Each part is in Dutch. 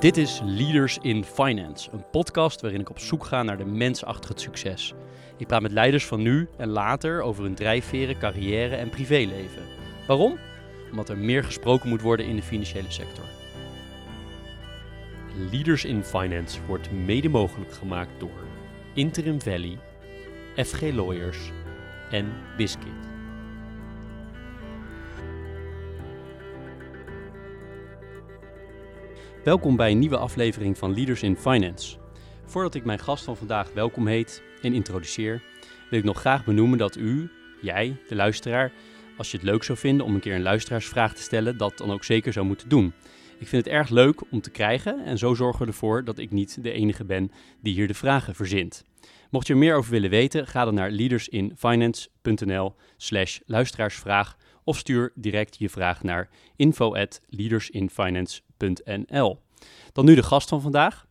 Dit is Leaders in Finance, een podcast waarin ik op zoek ga naar de mens achter het succes. Ik praat met leiders van nu en later over hun drijfveren, carrière en privéleven. Waarom? Omdat er meer gesproken moet worden in de financiële sector. Leaders in Finance wordt mede mogelijk gemaakt door Interim Valley, FG Lawyers en Biscuit. Welkom bij een nieuwe aflevering van Leaders in Finance. Voordat ik mijn gast van vandaag welkom heet en introduceer, wil ik nog graag benoemen dat u, jij, de luisteraar, als je het leuk zou vinden om een keer een luisteraarsvraag te stellen, dat dan ook zeker zou moeten doen. Ik vind het erg leuk om te krijgen en zo zorgen we ervoor dat ik niet de enige ben die hier de vragen verzint. Mocht je er meer over willen weten, ga dan naar leadersinfinance.nl slash luisteraarsvraag of stuur direct je vraag naar Dan nu de gast van vandaag.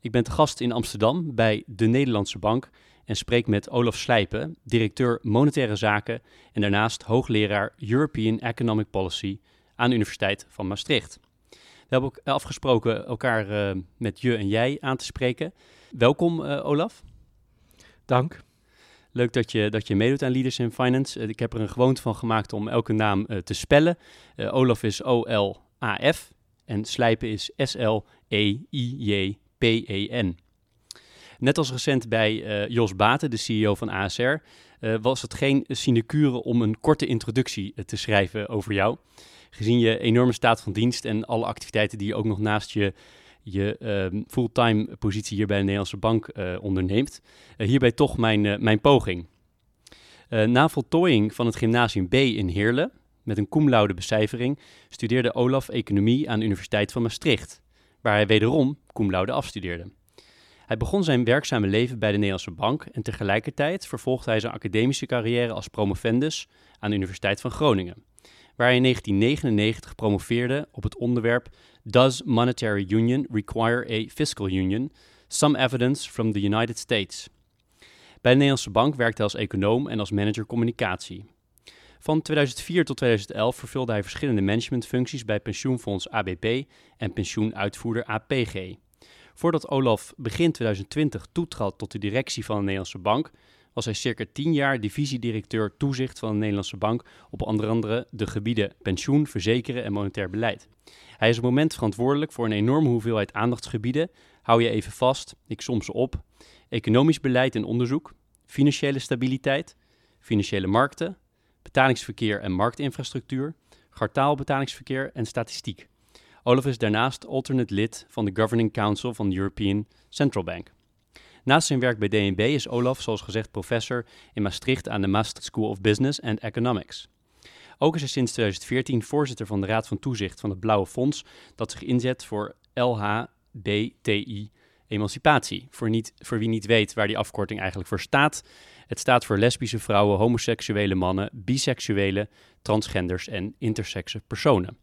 Ik ben te gast in Amsterdam bij de Nederlandse Bank en spreek met Olaf Slijpen, directeur monetaire zaken en daarnaast hoogleraar European Economic Policy aan de Universiteit van Maastricht. We hebben ook afgesproken elkaar uh, met je en jij aan te spreken. Welkom uh, Olaf. Dank. Leuk dat je, dat je meedoet aan Leaders in Finance. Uh, ik heb er een gewoonte van gemaakt om elke naam te spellen. Olaf is O-L-A-F en Slijpen is S-L-E-I-J-P-E-N. Net als recent bij Jos Baten, de CEO van ASR, was het geen sinecure om een korte introductie te schrijven over jou gezien je enorme staat van dienst en alle activiteiten die je ook nog naast je, je uh, fulltime positie hier bij de Nederlandse Bank onderneemt, hierbij toch mijn, eh, mijn poging. na voltooiing van het gymnasium B in Heerlen, met een cum laude becijfering, studeerde Olaf economie aan de Universiteit van Maastricht, waar hij wederom cum laude afstudeerde. Hij begon zijn werkzame leven bij de Nederlandse Bank en tegelijkertijd vervolgde hij zijn academische carrière als promovendus aan de Universiteit van Groningen waar hij in 1999 promoveerde op het onderwerp Does Monetary Union Require a Fiscal Union? Some Evidence from the United States. Bij de Nederlandse Bank werkte hij als econoom en als manager communicatie. Van 2004 tot 2011 vervulde hij verschillende managementfuncties bij pensioenfonds ABP en pensioenuitvoerder APG. Voordat Olaf begin 2020 toetrad tot de directie van de Nederlandse Bank, was hij circa 10 jaar divisiedirecteur toezicht van de Nederlandse Bank op onder andere de gebieden pensioen, verzekeren en monetair beleid. Hij is op het moment verantwoordelijk voor een enorme hoeveelheid aandachtsgebieden. Hou je even vast, ik som ze op. Economisch beleid en onderzoek, financiële stabiliteit, financiële markten, betalingsverkeer en marktinfrastructuur, kwartaalbetalingsverkeer en statistiek. Olaf is daarnaast alternate lid van de Governing Council van de European Central Bank. Naast zijn werk bij DNB is Olaf, zoals gezegd, professor in Maastricht aan de Maastricht School of Business and Economics. Ook is hij sinds 2014 voorzitter van de Raad van Toezicht van het Blauwe Fonds, dat zich inzet voor LHBTI emancipatie. Voor, voor wie niet weet waar die afkorting eigenlijk voor staat. Het staat voor lesbische vrouwen, homoseksuele mannen, biseksuele, transgenders en intersexe personen.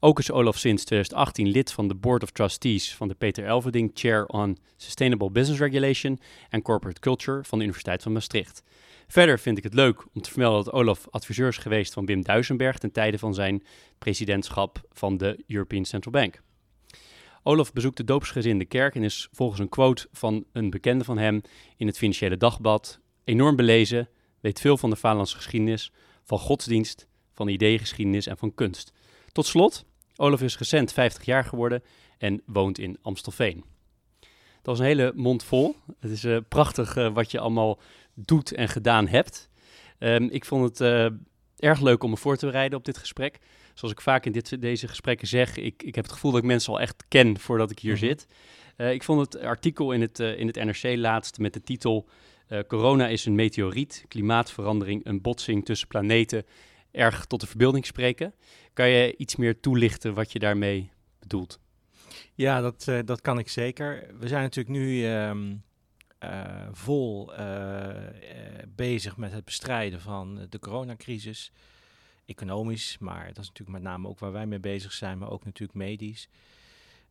Ook is Olaf sinds 2018 lid van de Board of Trustees van de Peter Elverding Chair on Sustainable Business Regulation en Corporate Culture van de Universiteit van Maastricht. Verder vind ik het leuk om te vermelden dat Olaf adviseur is geweest van Wim Duisenberg ten tijde van zijn presidentschap van de European Central Bank. Olaf bezoekt de doopsgezinde kerk en is volgens een quote van een bekende van hem in het Financiële Dagblad enorm belezen, weet veel van de Vaderlandse geschiedenis, van godsdienst, van ideeëngeschiedenis en van kunst. Tot slot, Olaf is recent 50 jaar geworden en woont in Amstelveen. Dat is een hele mond vol. Het is uh, prachtig uh, wat je allemaal doet en gedaan hebt. Um, ik vond het uh, erg leuk om me voor te bereiden op dit gesprek. Zoals ik vaak in dit, deze gesprekken zeg, ik, ik heb het gevoel dat ik mensen al echt ken voordat ik hier mm -hmm. zit. ik vond het artikel in het, in het NRC laatst met de titel Corona is een meteoriet, klimaatverandering, een botsing tussen planeten erg tot de verbeelding spreken. Kan je iets meer toelichten wat je daarmee bedoelt? Ja, dat, uh, dat kan ik zeker. We zijn natuurlijk nu um, uh, vol bezig met het bestrijden van de coronacrisis. Economisch, maar dat is natuurlijk met name ook waar wij mee bezig zijn, maar ook natuurlijk medisch.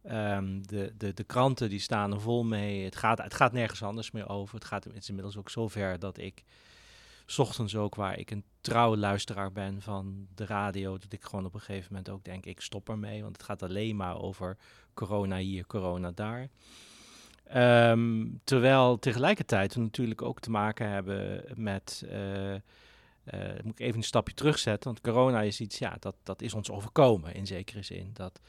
Um, de, de, de kranten die staan er vol mee. Het gaat, het gaat nergens anders meer over. Het, gaat, inmiddels ook zover dat ik S ochtends ook waar ik een trouwe luisteraar ben van de radio, dat ik gewoon op een gegeven moment ook denk, ik stop ermee, want het gaat alleen maar over corona hier, corona daar. Ehm, terwijl tegelijkertijd we natuurlijk ook te maken hebben met, uh, moet ik even een stapje terugzetten, want corona is iets, ja, dat, dat is ons overkomen in zekere zin. Dat,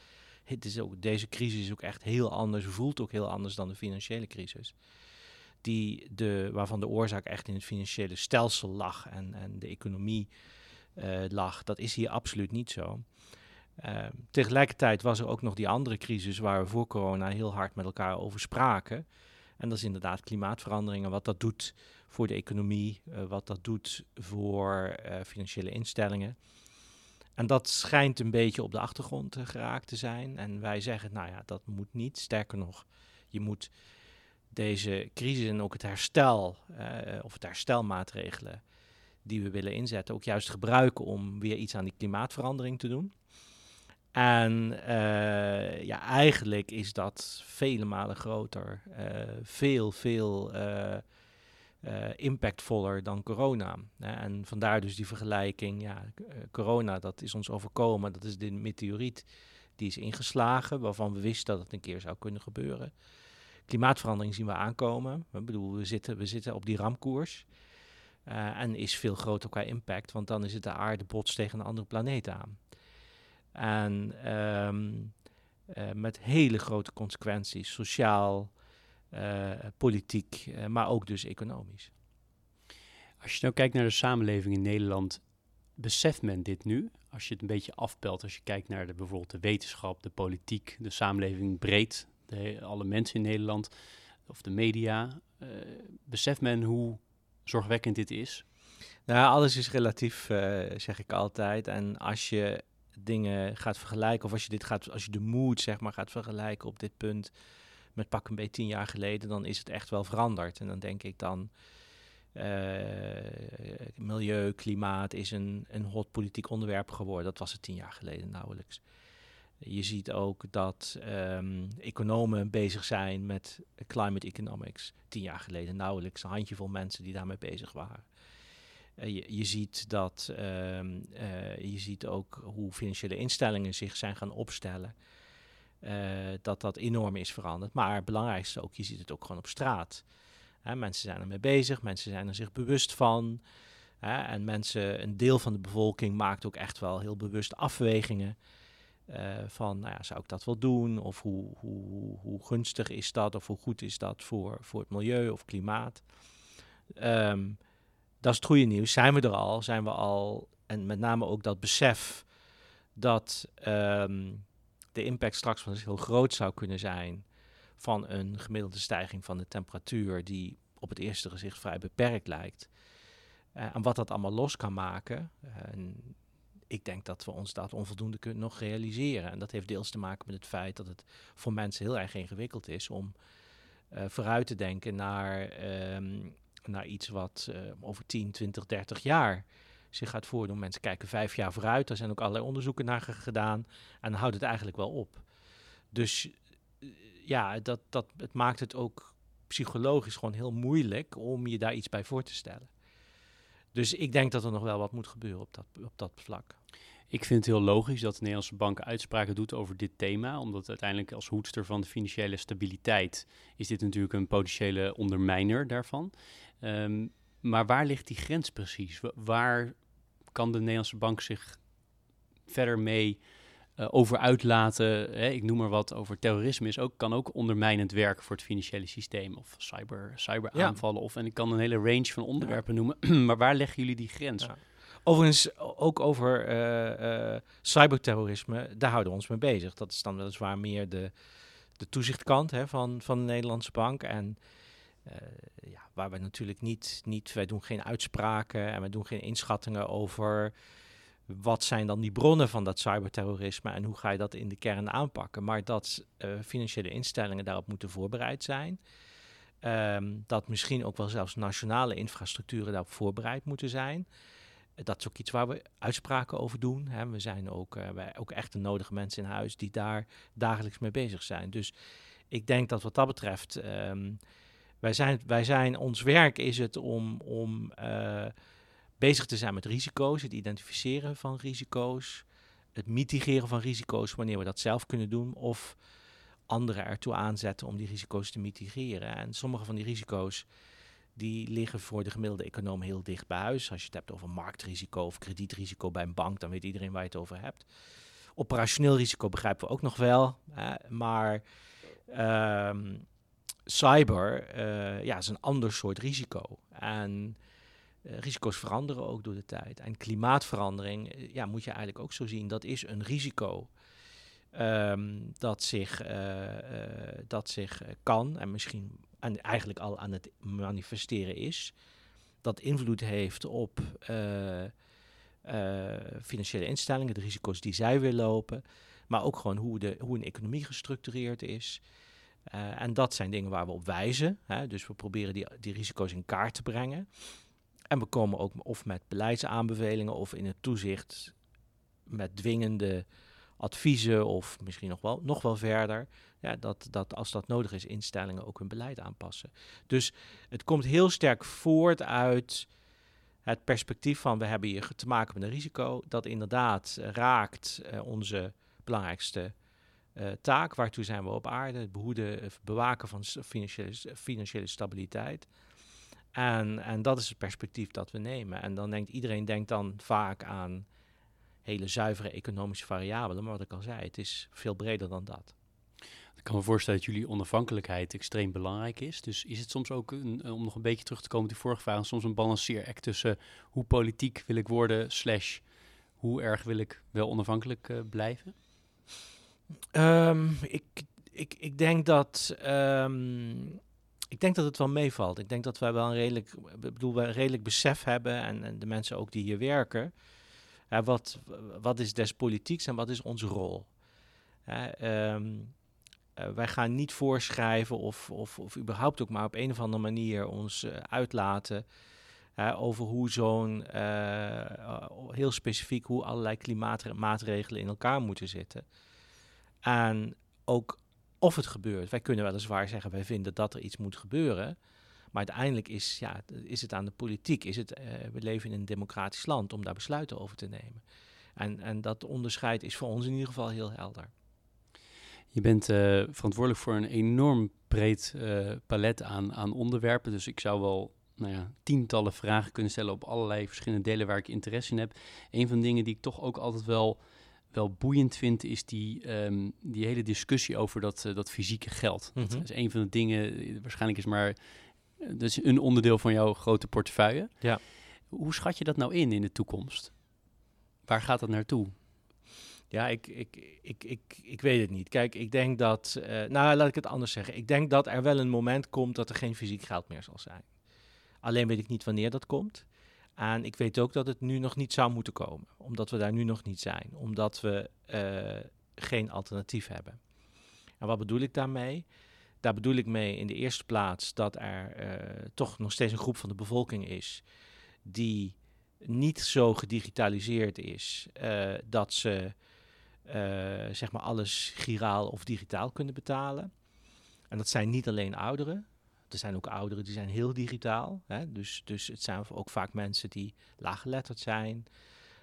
het is ook, deze crisis is ook echt heel anders, voelt ook heel anders dan de financiële crisis. Die de, waarvan de oorzaak echt in het financiële stelsel lag en, en de economie uh, lag. Dat is hier absoluut niet zo. Uh, tegelijkertijd was er ook nog die andere crisis waar we voor corona heel hard met elkaar over spraken. En dat is inderdaad klimaatveranderingen, wat dat doet voor de economie, uh, wat dat doet voor uh, financiële instellingen. En dat schijnt een beetje op de achtergrond geraakt te zijn. En wij zeggen, nou ja, dat moet niet. Sterker nog, je moet deze crisis en ook het herstel of het herstelmaatregelen die we willen inzetten, ook juist gebruiken om weer iets aan die klimaatverandering te doen. En uh, ja, eigenlijk is dat vele malen groter. Veel, veel uh, impactvoller dan corona. en vandaar dus die vergelijking. Ja, corona, dat is ons overkomen. Dat is de meteoriet die is ingeslagen, waarvan we wisten dat het een keer zou kunnen gebeuren. Klimaatverandering zien we aankomen. Ik bedoel, we zitten, we zitten op die ramkoers. en is veel groter qua impact, want dan is het de aarde bots tegen een andere planeet aan. En uh, met hele grote consequenties, sociaal, politiek, uh, maar ook dus economisch. Als je nou kijkt naar de samenleving in Nederland, beseft men dit nu? Als je het een beetje afpelt, als je kijkt naar de, bijvoorbeeld de wetenschap, de politiek, de samenleving breed, de, alle mensen in Nederland of de media, beseft men hoe zorgwekkend dit is? Nou, alles is relatief, zeg ik altijd. En als je dingen gaat vergelijken, of als je dit gaat, als je de mood zeg maar gaat vergelijken op dit punt met pak een beetje tien jaar geleden, dan is het echt wel veranderd. En dan denk ik dan, uh, milieu, klimaat is een, een hot politiek onderwerp geworden. Dat was het tien jaar geleden nauwelijks. Je ziet ook dat um, economen bezig zijn met climate economics. Tien jaar geleden nauwelijks een handjevol mensen die daarmee bezig waren. Uh, je, je, ziet dat, uh, uh, je ziet ook hoe financiële instellingen zich zijn gaan opstellen. Dat dat enorm is veranderd. Maar het belangrijkste ook, je ziet het ook gewoon op straat. Hè, mensen zijn ermee bezig, mensen zijn er zich bewust van. En mensen, een deel van de bevolking maakt ook echt wel heel bewust afwegingen. van, nou ja, zou ik dat wel doen? Of hoe, hoe, hoe gunstig is dat? Of hoe goed is dat voor, voor het milieu of klimaat? Um, dat is het goede nieuws. Zijn we er al? Zijn we al? En met name ook dat besef dat um, de impact straks wel eens heel groot zou kunnen zijn van een gemiddelde stijging van de temperatuur die op het eerste gezicht vrij beperkt lijkt. Uh, en wat dat allemaal los kan maken. En ik denk dat we ons dat onvoldoende kunnen nog realiseren. En dat heeft deels te maken met het feit dat het voor mensen heel erg ingewikkeld is om uh, vooruit te denken naar um, naar iets wat over 10, 20, 30 jaar zich gaat voordoen. Mensen kijken vijf jaar vooruit. Er zijn ook allerlei onderzoeken naar gedaan. En dan houdt het eigenlijk wel op. Dus uh, ja, dat, dat, het maakt het ook psychologisch gewoon heel moeilijk om je daar iets bij voor te stellen. Dus ik denk dat er nog wel wat moet gebeuren op dat, op dat vlak. Ik vind het heel logisch dat de Nederlandse bank uitspraken doet over dit thema, omdat uiteindelijk als hoedster van de financiële stabiliteit is dit natuurlijk een potentiële ondermijner daarvan. Um, maar waar ligt die grens precies? Waar kan de Nederlandse bank zich verder mee uh, over uitlaten? Hè? Ik noem maar wat over terrorisme is ook, kan ook ondermijnend werken voor het financiële systeem of cyber, cyberaanvallen. Ja. Of, en ik kan een hele range van onderwerpen ja. noemen. maar waar leggen jullie die grens? Ja. Overigens, ook over uh, uh, cyberterrorisme, daar houden we ons mee bezig. Dat is dan weliswaar meer de, de toezichtkant hè, van, van de Nederlandse bank. En ja, waar we natuurlijk niet, niet, wij doen geen uitspraken en we doen geen inschattingen over wat zijn dan die bronnen van dat cyberterrorisme en hoe ga je dat in de kern aanpakken. Maar dat uh, financiële instellingen daarop moeten voorbereid zijn. Um, dat misschien ook wel zelfs nationale infrastructuren daarop voorbereid moeten zijn. Dat is ook iets waar we uitspraken over doen. Hè. We zijn ook, wij, ook echt de nodige mensen in huis die daar dagelijks mee bezig zijn. Dus ik denk dat wat dat betreft um, wij zijn, wij zijn, ons werk is het om, om uh, bezig te zijn met risico's, het identificeren van risico's, het mitigeren van risico's wanneer we dat zelf kunnen doen, of anderen ertoe aanzetten om die risico's te mitigeren. En sommige van die risico's die liggen voor de gemiddelde econoom heel dicht bij huis. Als je het hebt over marktrisico of kredietrisico bij een bank, dan weet iedereen waar je het over hebt. Operationeel risico begrijpen we ook nog wel, maar ehm, cyber uh, ja, is een ander soort risico. En uh, risico's veranderen ook door de tijd. En klimaatverandering, uh, ja, moet je eigenlijk ook zo zien, dat is een risico. Um, dat zich, dat zich kan en misschien en eigenlijk al aan het manifesteren is. Dat invloed heeft op financiële instellingen, de risico's die zij weer lopen. Maar ook gewoon hoe, de, hoe een economie gestructureerd is. Uh, en dat zijn dingen waar we op wijzen. Hè? Dus we proberen die, die risico's in kaart te brengen. En we komen ook of met beleidsaanbevelingen of in het toezicht met dwingende adviezen of misschien nog wel, nog wel verder. Ja, dat, dat als dat nodig is, instellingen ook hun beleid aanpassen. Dus het komt heel sterk voort uit het perspectief van we hebben hier te maken met een risico dat inderdaad raakt uh, onze belangrijkste uh, taak. Waartoe zijn we op aarde? Het behoeden, bewaken van financiële, financiële stabiliteit. En, en dat is het perspectief dat we nemen. En dan denkt iedereen denkt dan vaak aan hele zuivere economische variabelen. Maar wat ik al zei, het is veel breder dan dat. Ik kan me voorstellen dat jullie onafhankelijkheid extreem belangrijk is. Dus is het soms ook, een, om nog een beetje terug te komen op die vorige vraag, soms een balanceeract tussen hoe politiek wil ik worden, slash hoe erg wil ik wel onafhankelijk uh, blijven? Um, ik, ik, ik denk dat. Um, ik denk dat het wel meevalt. Ik denk dat wij wel een redelijk, bedoel, een redelijk besef hebben en, en de mensen ook die hier werken. Wat, wat is des politieks en wat is onze rol? Um, uh, wij gaan niet voorschrijven of, of, of überhaupt ook maar op een of andere manier ons uh, uitlaten over hoe zo'n heel specifiek hoe allerlei klimaatmaatregelen in elkaar moeten zitten. En ook of het gebeurt. Wij kunnen weliswaar zeggen, wij vinden dat er iets moet gebeuren. Maar uiteindelijk is, ja, is het aan de politiek. Is het, uh, we leven in een democratisch land om daar besluiten over te nemen. En, en dat onderscheid is voor ons in ieder geval heel helder. Je bent uh, verantwoordelijk voor een enorm breed uh, palet aan, aan onderwerpen. Dus ik zou wel nou ja, tientallen vragen kunnen stellen op allerlei verschillende delen waar ik interesse in heb. Een van de dingen die ik toch ook altijd wel wel boeiend vind, is die, um, die hele discussie over dat, uh, dat fysieke geld. Mm -hmm. Dat is een van de dingen, eh, waarschijnlijk is maar, uh, dat is een onderdeel van jouw grote portefeuille. Ja. Hoe schat je dat nou in in de toekomst? Waar gaat dat naartoe? Ja, ik, ik, ik, ik, ik weet het niet. Kijk, ik denk dat, uh, nou laat ik het anders zeggen. Ik denk dat er wel een moment komt dat er geen fysiek geld meer zal zijn. Alleen weet ik niet wanneer dat komt. En ik weet ook dat het nu nog niet zou moeten komen, omdat we daar nu nog niet zijn, omdat we uh, geen alternatief hebben. En wat bedoel ik daarmee? Daar bedoel ik mee in de eerste plaats dat er uh, toch nog steeds een groep van de bevolking is die niet zo gedigitaliseerd is uh, dat ze zeg maar alles giraal of digitaal kunnen betalen. En dat zijn niet alleen ouderen, er zijn ook ouderen die zijn heel digitaal. Hè? Dus, dus het zijn ook vaak mensen die laaggeletterd zijn.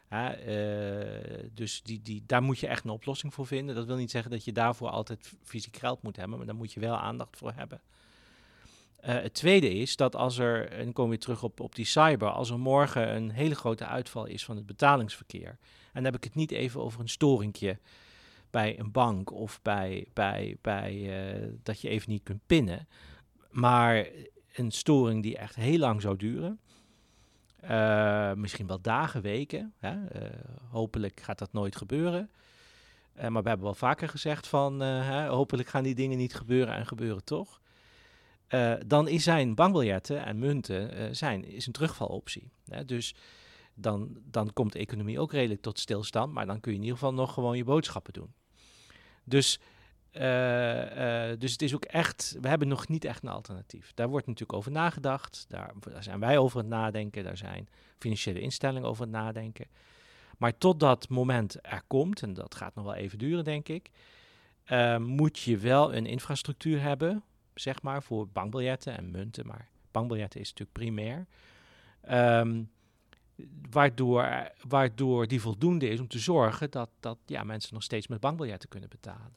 Hè? Uh, dus die, die, daar moet je echt een oplossing voor vinden. Dat wil niet zeggen dat je daarvoor altijd fysiek geld moet hebben, maar daar moet je wel aandacht voor hebben. Uh, het tweede is dat als er, en dan komen we terug op, op die cyber, als er morgen een hele grote uitval is van het betalingsverkeer. En dan heb ik het niet even over een storingje bij een bank of bij, bij, bij uh, dat je even niet kunt pinnen. Maar een storing die echt heel lang zou duren. Uh, misschien wel dagen, weken. Hè? Uh, hopelijk gaat dat nooit gebeuren. Uh, maar we hebben wel vaker gezegd van hè, hopelijk gaan die dingen niet gebeuren en gebeuren toch. dan is zijn bankbiljetten en munten zijn, is een terugvaloptie. Hè? Dus dan, dan komt de economie ook redelijk tot stilstand, maar dan kun je in ieder geval nog gewoon je boodschappen doen. Dus uh, uh, dus het is ook echt, we hebben nog niet echt een alternatief. Daar wordt natuurlijk over nagedacht, daar, zijn wij over het nadenken, daar zijn financiële instellingen over het nadenken. Maar tot dat moment er komt, en dat gaat nog wel even duren, denk ik, uh, moet je wel een infrastructuur hebben, zeg maar, voor bankbiljetten en munten. Maar bankbiljetten is natuurlijk primair. Um, waardoor, waardoor die voldoende is om te zorgen dat, dat ja, mensen nog steeds met bankbiljetten kunnen betalen.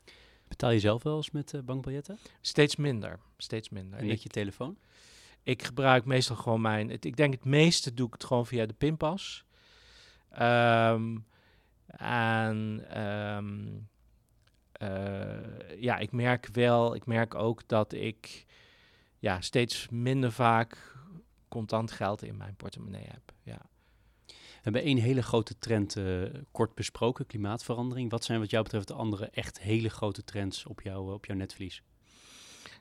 Betaal je zelf wel eens met uh, bankbiljetten? Steeds minder, steeds minder. En met je telefoon? Ik gebruik meestal gewoon mijn... Het, ik denk het meeste doe ik het gewoon via de pinpas. Um, en um, uh, ja, ik merk wel, ik merk ook dat ik ja, steeds minder vaak contant geld in mijn portemonnee heb. Ja. We hebben één hele grote trend uh, kort besproken, klimaatverandering. Wat zijn wat jou betreft de andere echt hele grote trends op, jou, op jouw netvlies?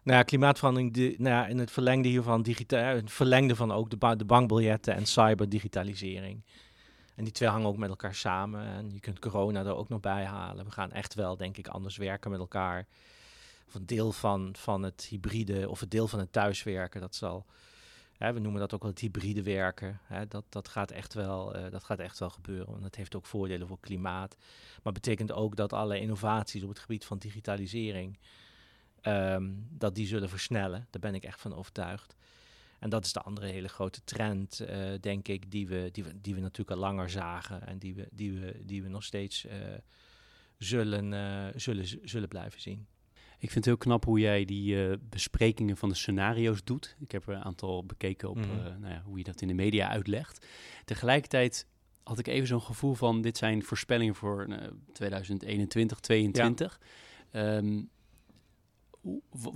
Nou ja, klimaatverandering, de, nou ja, in het verlengde hiervan, digitaal, het verlengde van ook de, de bankbiljetten en cyberdigitalisering. En die twee hangen ook met elkaar samen. En je kunt corona er ook nog bij halen. We gaan echt wel, denk ik, anders werken met elkaar. Of een deel van, van het hybride of het deel van het thuiswerken, dat zal Hè, we noemen dat ook wel het hybride werken. Hè, dat, dat, gaat echt wel, uh, dat gaat echt wel gebeuren. Want dat heeft ook voordelen voor klimaat. Maar betekent ook dat alle innovaties op het gebied van digitalisering... Um, dat die zullen versnellen. Daar ben ik echt van overtuigd. En dat is de andere hele grote trend, uh, denk ik, die we, die, we, die we natuurlijk al langer zagen en die we, die we, die we nog steeds uh, zullen, zullen, zullen blijven zien. Ik vind het heel knap hoe jij die uh, besprekingen van de scenario's doet. Ik heb er een aantal bekeken op mm -hmm. uh, nou ja, hoe je dat in de media uitlegt. Tegelijkertijd had ik even zo'n gevoel van: dit zijn voorspellingen voor uh, 2021, 2022. Ja. Um,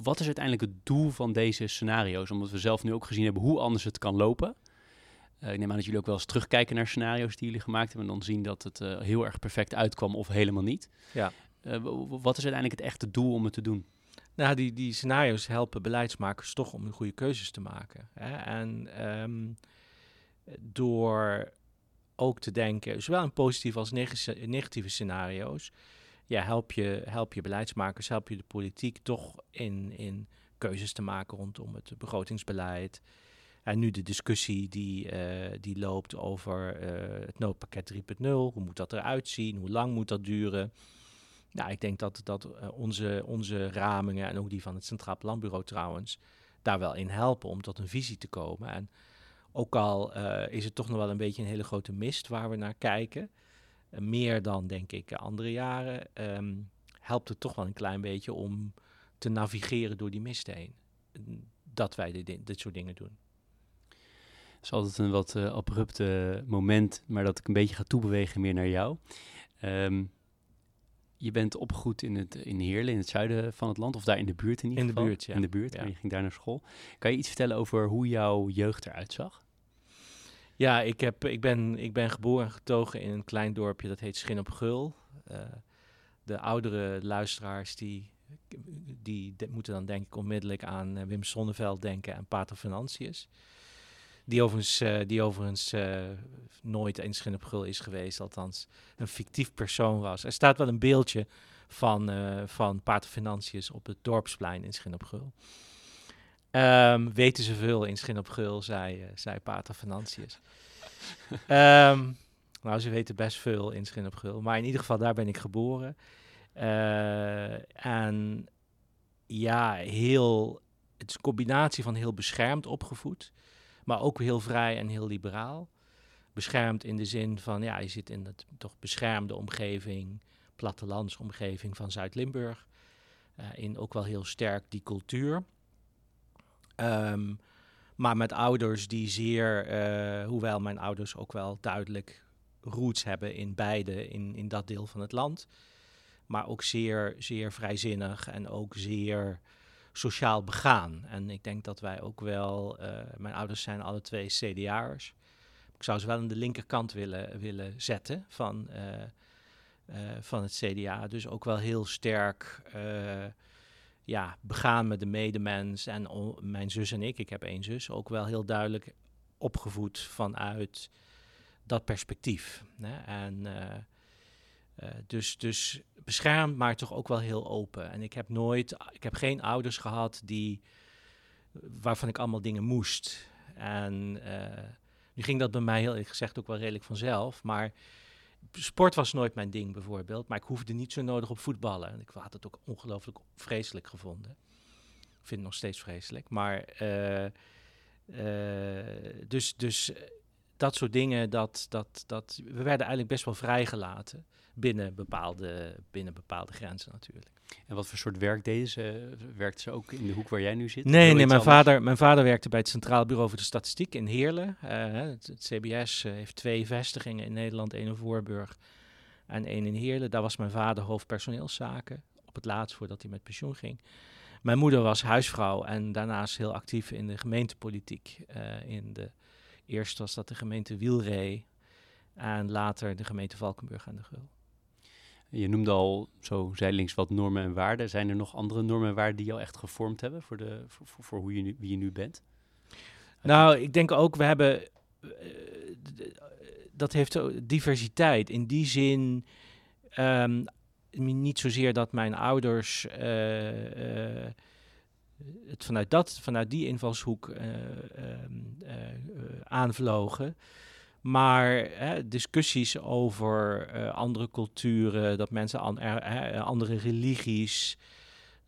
wat is uiteindelijk het doel van deze scenario's? Omdat we zelf nu ook gezien hebben hoe anders het kan lopen. Uh, ik neem aan dat jullie ook wel eens terugkijken naar scenario's die jullie gemaakt hebben. En dan zien dat het uh, heel erg perfect uitkwam of helemaal niet. Ja. Uh, wat is uiteindelijk het echte doel om het te doen? Nou, die, die scenario's helpen beleidsmakers toch om de goede keuzes te maken. Hè? En um, door ook te denken, zowel in positieve als neg negatieve scenario's, ja, help, je, help je beleidsmakers, help je de politiek toch in, in keuzes te maken rondom het begrotingsbeleid. En nu de discussie die, uh, die loopt over uh, het noodpakket 3.0. Hoe moet dat eruit zien? Hoe lang moet dat duren? Nou, ik denk dat, dat uh, onze, onze ramingen en ook die van het Centraal Planbureau trouwens, daar wel in helpen om tot een visie te komen. En ook al uh, is het toch nog wel een beetje een hele grote mist waar we naar kijken, uh, meer dan denk ik andere jaren, um, helpt het toch wel een klein beetje om te navigeren door die mist heen. Dat wij dit, dit soort dingen doen. Het is altijd een wat abrupte moment, maar dat ik een beetje ga toebewegen meer naar jou. Um, je bent opgegroeid in, het, in Heerlen, in het zuiden van het land, of daar in de buurt in ieder in geval. In de buurt, ja. In de buurt, ja. en je ging daar naar school. Kan je iets vertellen over hoe jouw jeugd eruit zag? Ja, ik, heb, ik, ben, ik ben geboren en getogen in een klein dorpje dat heet Schin op Gul. Uh, de oudere luisteraars die, die de, moeten dan denk ik onmiddellijk aan uh, Wim Sonneveld denken en Pater Financius. Die overigens, uh, die overigens uh, nooit in Schin op Gul is geweest, althans een fictief persoon was. Er staat wel een beeldje van, uh, van Pater Financius op het dorpsplein in Schin op Gul. Um, weten ze veel in Schin op Gul, zei, zei Pater Financius. um, nou, ze weten best veel in Schin op Gul, maar in ieder geval daar ben ik geboren. en ja, heel, het is een combinatie van heel beschermd opgevoed maar ook heel vrij en heel liberaal. Beschermd in de zin van, ja, je zit in het toch beschermde omgeving, plattelandsomgeving van Zuid-Limburg. Uh, in ook wel heel sterk die cultuur. Um, maar met ouders die zeer, uh, hoewel mijn ouders ook wel duidelijk roots hebben in beide, in, in dat deel van het land. Maar ook zeer, zeer vrijzinnig en ook zeer sociaal begaan. En ik denk dat wij ook wel, uh, mijn ouders zijn alle twee CDA'ers. Ik zou ze wel aan de linkerkant willen, willen zetten van, uh, uh, van het CDA. Dus ook wel heel sterk ja, begaan met de medemens. En mijn zus en ik, ik heb één zus, ook wel heel duidelijk opgevoed vanuit dat perspectief. Hè? En uh, dus, dus beschermd, maar toch ook wel heel open. En ik heb nooit, ik heb geen ouders gehad die, waarvan ik allemaal dingen moest. En uh, nu ging dat bij mij heel eerlijk gezegd ook wel redelijk vanzelf. Maar sport was nooit mijn ding bijvoorbeeld. Maar ik hoefde niet zo nodig op voetballen. En ik had het ook ongelooflijk vreselijk gevonden. Ik vind het nog steeds vreselijk. Maar uh, dus, dus dat soort dingen, dat, dat, dat, we werden eigenlijk best wel vrijgelaten binnen bepaalde, binnen bepaalde grenzen natuurlijk. En wat voor soort werk deden ze? Werkte ze ook in de hoek waar jij nu zit? Nee, nee mijn, vader, mijn vader werkte bij het Centraal Bureau voor de Statistiek in Heerlen. Uh, het, het, CBS uh, heeft twee vestigingen in Nederland, één in Voorburg en één in Heerlen. Daar was mijn vader hoofdpersoneelszaken, op het laatst voordat hij met pensioen ging. Mijn moeder was huisvrouw en daarnaast heel actief in de gemeentepolitiek. Uh, in de, eerst was dat de gemeente Wielree en later de gemeente Valkenburg aan de Gul. Je noemde al zo zijdelings wat normen en waarden. Zijn er nog andere normen en waarden die jou echt gevormd hebben voor, de, voor, voor, voor hoe je nu, wie je nu bent? Nou, ik denk ook, we hebben. Uh, dat heeft diversiteit. In die zin. Um, niet zozeer dat mijn ouders uh, uh, het vanuit, dat, vanuit die invalshoek ehm, aanvlogen. Maar hè, discussies over uh, andere culturen, dat mensen an, er, andere religies,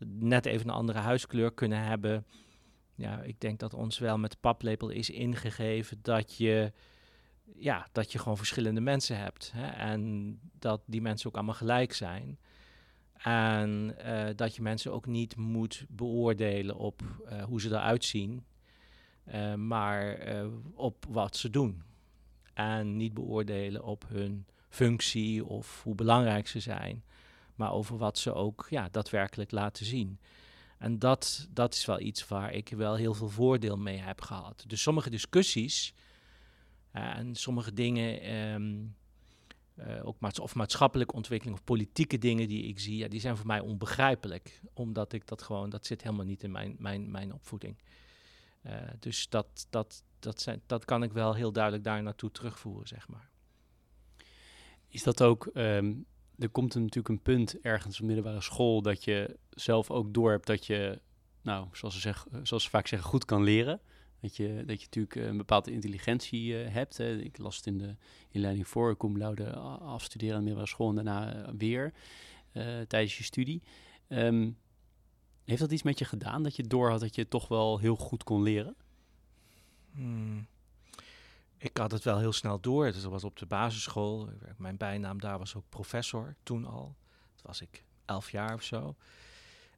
net even een andere huiskleur kunnen hebben. Ja, ik denk dat ons wel met de paplepel is ingegeven dat je, ja, dat je gewoon verschillende mensen hebt. Hè, en dat die mensen ook allemaal gelijk zijn. En uh, dat je mensen ook niet moet beoordelen op uh, hoe ze eruit zien, maar op wat ze doen en niet beoordelen op hun functie of hoe belangrijk ze zijn, maar over wat ze ook ja, daadwerkelijk laten zien. En dat, dat is wel iets waar ik wel heel veel voordeel mee heb gehad. Dus sommige discussies en sommige dingen, um, uh, ook maats of maatschappelijke ontwikkeling of politieke dingen die ik zie, ja, die zijn voor mij onbegrijpelijk. Omdat ik dat gewoon, dat zit helemaal niet in mijn, mijn, mijn opvoeding. Uh, dus dat, dat, dat, zijn, dat kan ik wel heel duidelijk daar naartoe terugvoeren, zeg maar. Is dat ook, um, er komt natuurlijk een punt ergens op middelbare school dat je zelf ook door hebt dat je, nou, zoals ze, zeggen, zoals ze vaak zeggen, goed kan leren. Dat je, dat je natuurlijk een bepaalde intelligentie uh, hebt. Hè. Ik las het in de inleiding voor, kom laude afstuderen aan de middelbare school en daarna uh, weer tijdens je studie. Um, heeft dat iets met je gedaan, dat je door had dat je toch wel heel goed kon leren? Hmm. Ik had het wel heel snel door. Dus dat was op de basisschool. Mijn bijnaam daar was ook professor toen al. Dat was ik elf jaar of zo.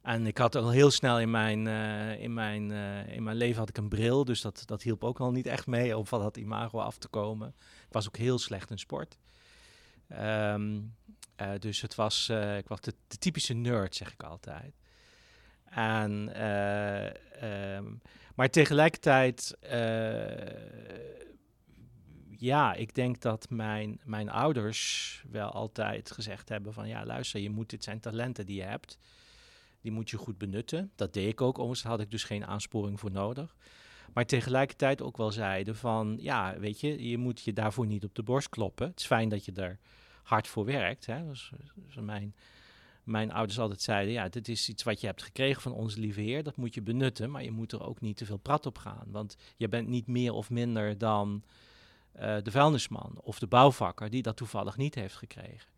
En ik had al heel snel in mijn, uh, in mijn, uh, in mijn leven had ik een bril. Dus dat, dat hielp ook al niet echt mee om van dat imago af te komen. Ik was ook heel slecht in sport. Um, uh, dus het was, ik was de, typische nerd, zeg ik altijd. En um, maar tegelijkertijd, ja, ik denk dat mijn, mijn ouders wel altijd gezegd hebben van, ja, luister, je moet, dit zijn talenten die je hebt. Die moet je goed benutten. Dat deed ik ook, overigens had ik dus geen aansporing voor nodig. Maar tegelijkertijd ook wel zeiden van, ja, weet je, je moet je daarvoor niet op de borst kloppen. Het is fijn dat je er hard voor werkt. Hè? Dat is, mijn mijn ouders altijd zeiden: ja, dit is iets wat je hebt gekregen van onze lieve Heer, dat moet je benutten, maar je moet er ook niet te veel prat op gaan. Want je bent niet meer of minder dan uh, de vuilnisman of de bouwvakker die dat toevallig niet heeft gekregen.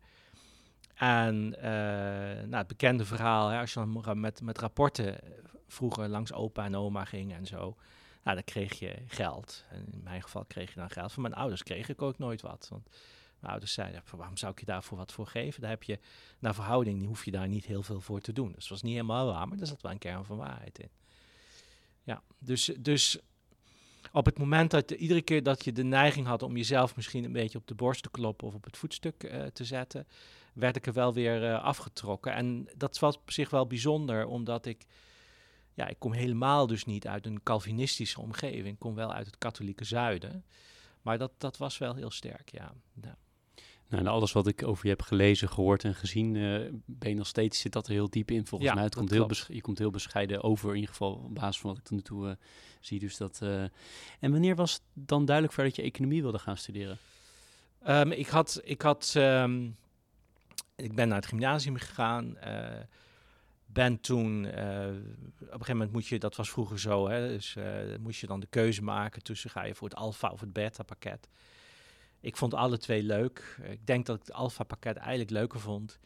En uh, nou, het bekende verhaal, hè, als je dan met, met rapporten vroeger langs opa en oma ging en zo, nou, dan kreeg je geld. En in mijn geval kreeg je dan geld. Van mijn ouders kreeg ik ook nooit wat. Want mijn ouders zeiden, waarom zou ik je daarvoor wat voor geven? Daar heb je, naar verhouding, die hoef je daar niet heel veel voor te doen. Dus het was niet helemaal waar, maar er zat wel een kern van waarheid in. Ja, dus, dus op het moment dat iedere keer dat je de neiging had om jezelf misschien een beetje op de borst te kloppen of op het voetstuk uh, te zetten, werd ik er wel weer uh, afgetrokken. En dat was op zich wel bijzonder, omdat ik, ja, ik kom helemaal dus niet uit een Calvinistische omgeving. Ik kom wel uit het katholieke zuiden. Maar dat, dat was wel heel sterk, ja. ja. Nou, en alles wat ik over je heb gelezen, gehoord en gezien, uh, ben je nog steeds, zit dat er heel diep in volgens ja, mij. Het komt heel je komt heel bescheiden over, in ieder geval op basis van wat ik tot nu toe uh, zie. Dus dat, uh... En wanneer was het dan duidelijk voor dat je economie wilde gaan studeren? Um, ik had, ik had, um, ik ben naar het gymnasium gegaan, ben toen, op een gegeven moment moet je, dat was vroeger zo, hè, dus moest je dan de keuze maken tussen ga je voor het alfa of het beta pakket. Ik vond alle twee leuk. Ik denk dat ik het alfa-pakket eigenlijk leuker vond.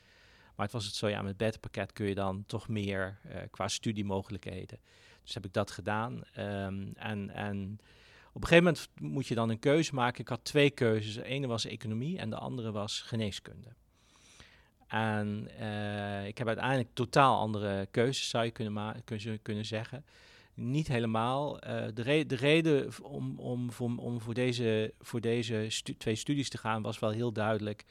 Maar het was het zo, ja, met het beta-pakket kun je dan toch meer qua studiemogelijkheden. Dus heb ik dat gedaan. Um, en, en Op een gegeven moment moet je dan een keuze maken. Ik had twee keuzes. De ene was economie en de andere was geneeskunde. En uh, ik heb uiteindelijk totaal andere keuzes, zou je kunnen, kunnen, zeggen. Niet helemaal. Uh, de, de, reden om, om, om voor deze, voor deze twee studies te gaan was wel heel duidelijk.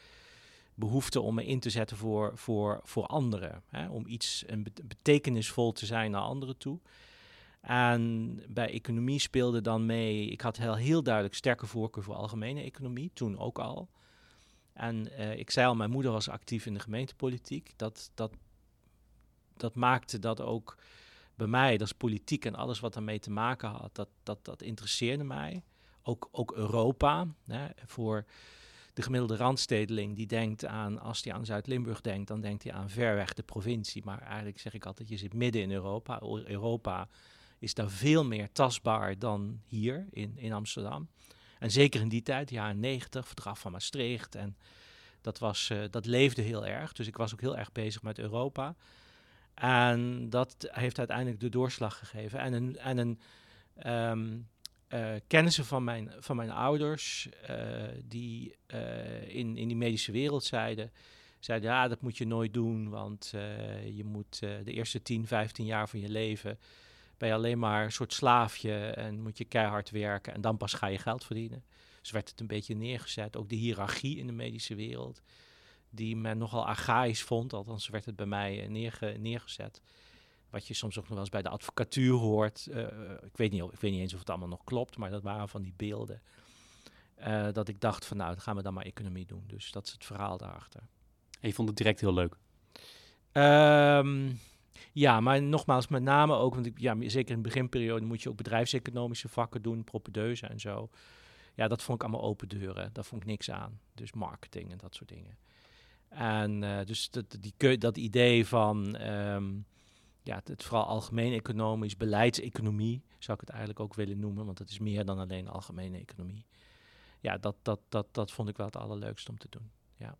Behoefte om me in te zetten voor, voor, voor anderen. Hè? Om iets een betekenisvol te zijn naar anderen toe. En bij economie speelde dan mee. Ik had heel, heel duidelijk sterke voorkeur voor algemene economie, toen ook al. En uh, ik zei al, mijn moeder was actief in de gemeentepolitiek. Dat, dat, dat maakte dat ook bij mij, dat is politiek en alles wat daarmee te maken had, dat, dat, dat interesseerde mij. Ook, ook Europa. Hè, voor de gemiddelde randstedeling die denkt aan, als hij aan Zuid-Limburg denkt, dan denkt hij aan ver weg de provincie. Maar eigenlijk zeg ik altijd, je zit midden in Europa. Europa is daar veel meer tastbaar dan hier in, in Amsterdam. En zeker in die tijd, de jaren 90, verdrag van Maastricht. En dat, was, uh, dat leefde heel erg. Dus ik was ook heel erg bezig met Europa. En dat heeft uiteindelijk de doorslag gegeven. En een, en een um, kennissen van mijn, van mijn ouders, uh, die in, in die medische wereld zeiden, zeiden, ja, dat moet je nooit doen, want je moet de eerste 10, 15 jaar van je leven ben je alleen maar een soort slaafje en moet je keihard werken en dan pas ga je geld verdienen. Dus werd het een beetje neergezet. Ook de hiërarchie in de medische wereld, die men nogal archaïs vond, althans werd het bij mij eh, neerge neergezet. Wat je soms ook nog wel eens bij de advocatuur hoort. Uh, ik, weet niet, ik weet niet eens of het allemaal nog klopt, maar dat waren van die beelden. Uh, dat ik dacht van nou, dan gaan we dan maar economie doen. Dus dat is het verhaal daarachter. En je vond het direct heel leuk? Um, ja, maar nogmaals, met name ook, want ik, ja, zeker in de beginperiode moet je ook bedrijfseconomische vakken doen, propedeuse en zo. Ja, dat vond ik allemaal open deuren. Daar vond ik niks aan. Dus marketing en dat soort dingen. En uh, dus dat, die, dat idee van um, ja, het, vooral algemeen economisch, beleidseconomie, zou ik het eigenlijk ook willen noemen, want het is meer dan alleen algemene economie. Ja, dat, dat, dat, dat vond ik wel het allerleukste om te doen. Ja.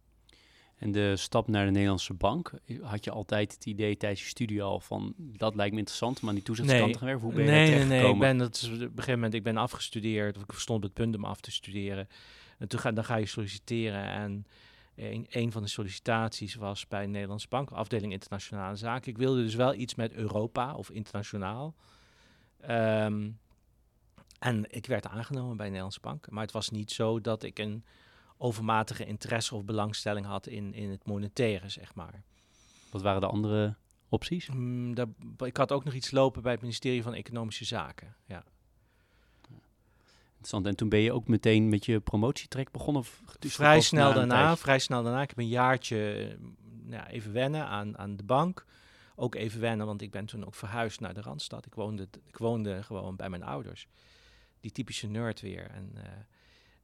En de stap naar de Nederlandse bank, had je altijd het idee tijdens je studie al van dat lijkt me interessant om aan die toezichtskant nee. werken? Hoe ben je nee, daar nee, nee, ik ben dat is op een gegeven moment ik ben afgestudeerd, of ik stond op het punt om af te studeren. En toen ga, dan ga je solliciteren en een, een van de sollicitaties was bij de Nederlandse bank, afdeling internationale zaken. Ik wilde dus wel iets met Europa of internationaal. Um, en ik werd aangenomen bij de Nederlandse bank, maar het was niet zo dat ik een overmatige interesse of belangstelling had in, in het monetaire, zeg maar. Wat waren de andere opties? Mm, daar, ik had ook nog iets lopen bij het ministerie van Economische Zaken, ja. Interessant. En toen ben je ook meteen met je promotietrek begonnen? Of vrij snel daarna, vrij snel daarna. Ik heb een jaartje nou, even wennen aan, aan de bank. Ook even wennen, want ik ben toen ook verhuisd naar de Randstad. Ik woonde, ik woonde gewoon bij mijn ouders. Die typische nerd weer. En... Uh,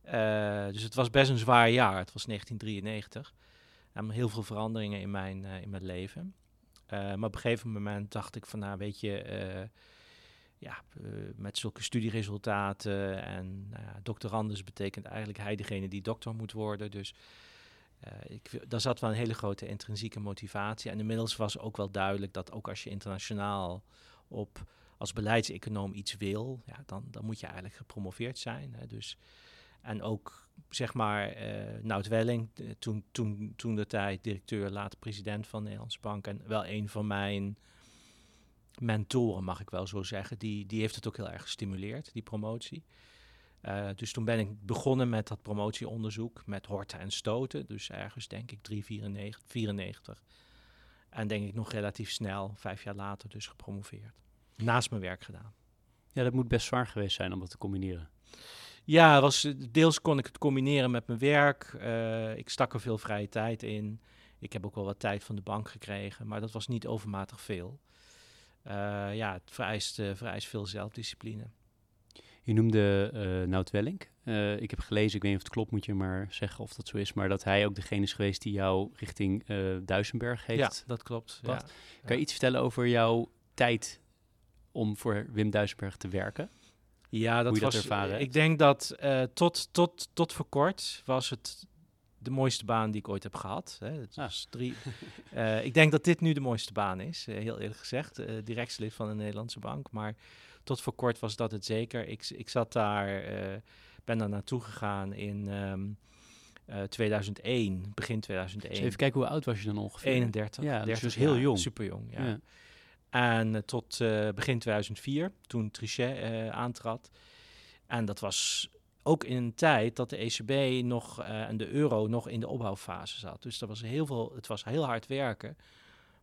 uh, dus het was best een zwaar jaar. Het was 1993. En heel veel veranderingen in mijn, uh, in mijn leven. Uh, maar op een gegeven moment dacht ik van, nou weet je, ja, met zulke studieresultaten en nou doctorandus betekent eigenlijk hij degene die dokter moet worden. Dus ik, daar zat wel een hele grote intrinsieke motivatie. En inmiddels was ook wel duidelijk dat ook als je internationaal op als beleidseconoom iets wil, ja, dan, dan moet je eigenlijk gepromoveerd zijn. Hè. Dus en ook, zeg maar, uh, Nout Welling, toen, toen, toen de tijd directeur, later president van de Bank. En wel een van mijn mentoren, mag ik wel zo zeggen. Die, die heeft het ook heel erg gestimuleerd, die promotie. Uh, dus toen ben ik begonnen met dat promotieonderzoek met horten en stoten. Dus ergens denk ik 394. 94. En denk ik nog relatief snel, vijf jaar later dus gepromoveerd. Naast mijn werk gedaan. Ja, dat moet best zwaar geweest zijn om dat te combineren. Ja, was, deels kon ik het combineren met mijn werk. Uh, ik stak er veel vrije tijd in. Ik heb ook wel wat tijd van de bank gekregen, maar dat was niet overmatig veel. Uh, ja, het vereist, uh, vereist veel zelfdiscipline. Je noemde uh, Nout Wellink. ik heb gelezen, ik weet niet of het klopt, moet je maar zeggen of dat zo is, maar dat hij ook degene is geweest die jou richting Duisenberg heeft. Ja, dat klopt. Ja. Kan je iets vertellen over jouw tijd om voor Wim Duisenberg te werken? Ja, dat was. dat ervaren ik denk dat uh, tot, tot, tot voor kort was het de mooiste baan die ik ooit heb gehad. Hè. Het Ah. was drie. Eh, ik denk dat dit nu de mooiste baan is, eh, heel eerlijk gezegd. eh directielid van een Nederlandse bank. Maar tot voor kort was dat het zeker. Ik, ik zat daar, eh, ben daar naartoe gegaan in ehm, eh, 2001, begin 2001. Dus even kijken, hoe oud was je dan ongeveer? 31. Ja, dus 30 dus heel jong. Super jong, ja. Ja. En eh, tot eh, begin 2004, toen Trichet eh, aantrad. En dat was ook in een tijd dat de ECB nog en de euro nog in de opbouwfase zat. Dus er was heel veel, het was heel hard werken.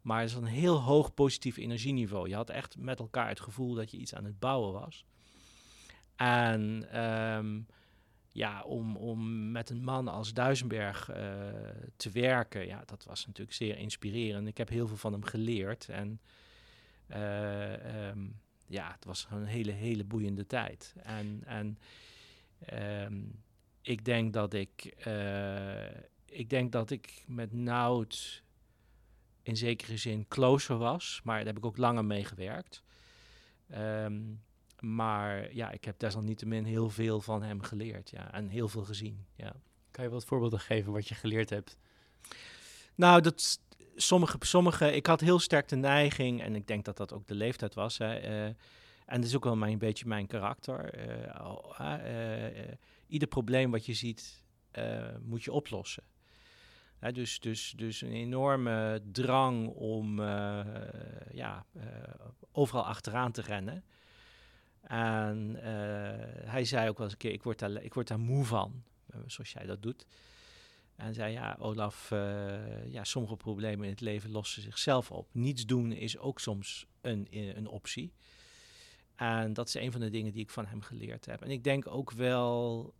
Maar het was een heel hoog positief energieniveau. Je had echt met elkaar het gevoel dat je iets aan het bouwen was. En ehm, ja, om, om met een man als Duisenberg te werken, ja, dat was natuurlijk zeer inspirerend. Ik heb heel veel van hem geleerd. En eh, ehm, ja, het was een hele, hele boeiende tijd. En, en ehm, ik denk dat ik, eh, ik denk dat ik met Nout in zekere zin closer was, maar daar heb ik ook langer mee gewerkt. Ehm, maar ja, ik heb desalniettemin heel veel van hem geleerd, ja, en heel veel gezien, ja. Kan je wat voorbeelden geven wat je geleerd hebt? Nou, dat sommige, sommige, ik had heel sterk de neiging, en ik denk dat dat ook de leeftijd was. Hè, eh, en dat is ook wel mijn, een beetje mijn karakter. eh, eh, ieder probleem wat je ziet, moet je oplossen. Dus, dus, dus een enorme drang om ja, overal achteraan te rennen. En hij zei ook wel eens een keer, ik word daar, ik word daar moe van, zoals jij dat doet. En zei, ja, Olaf, eh, ja, sommige problemen in het leven lossen zichzelf op. Niets doen is ook soms een, eh, een optie. En dat is een van de dingen die ik van hem geleerd heb. En ik denk ook wel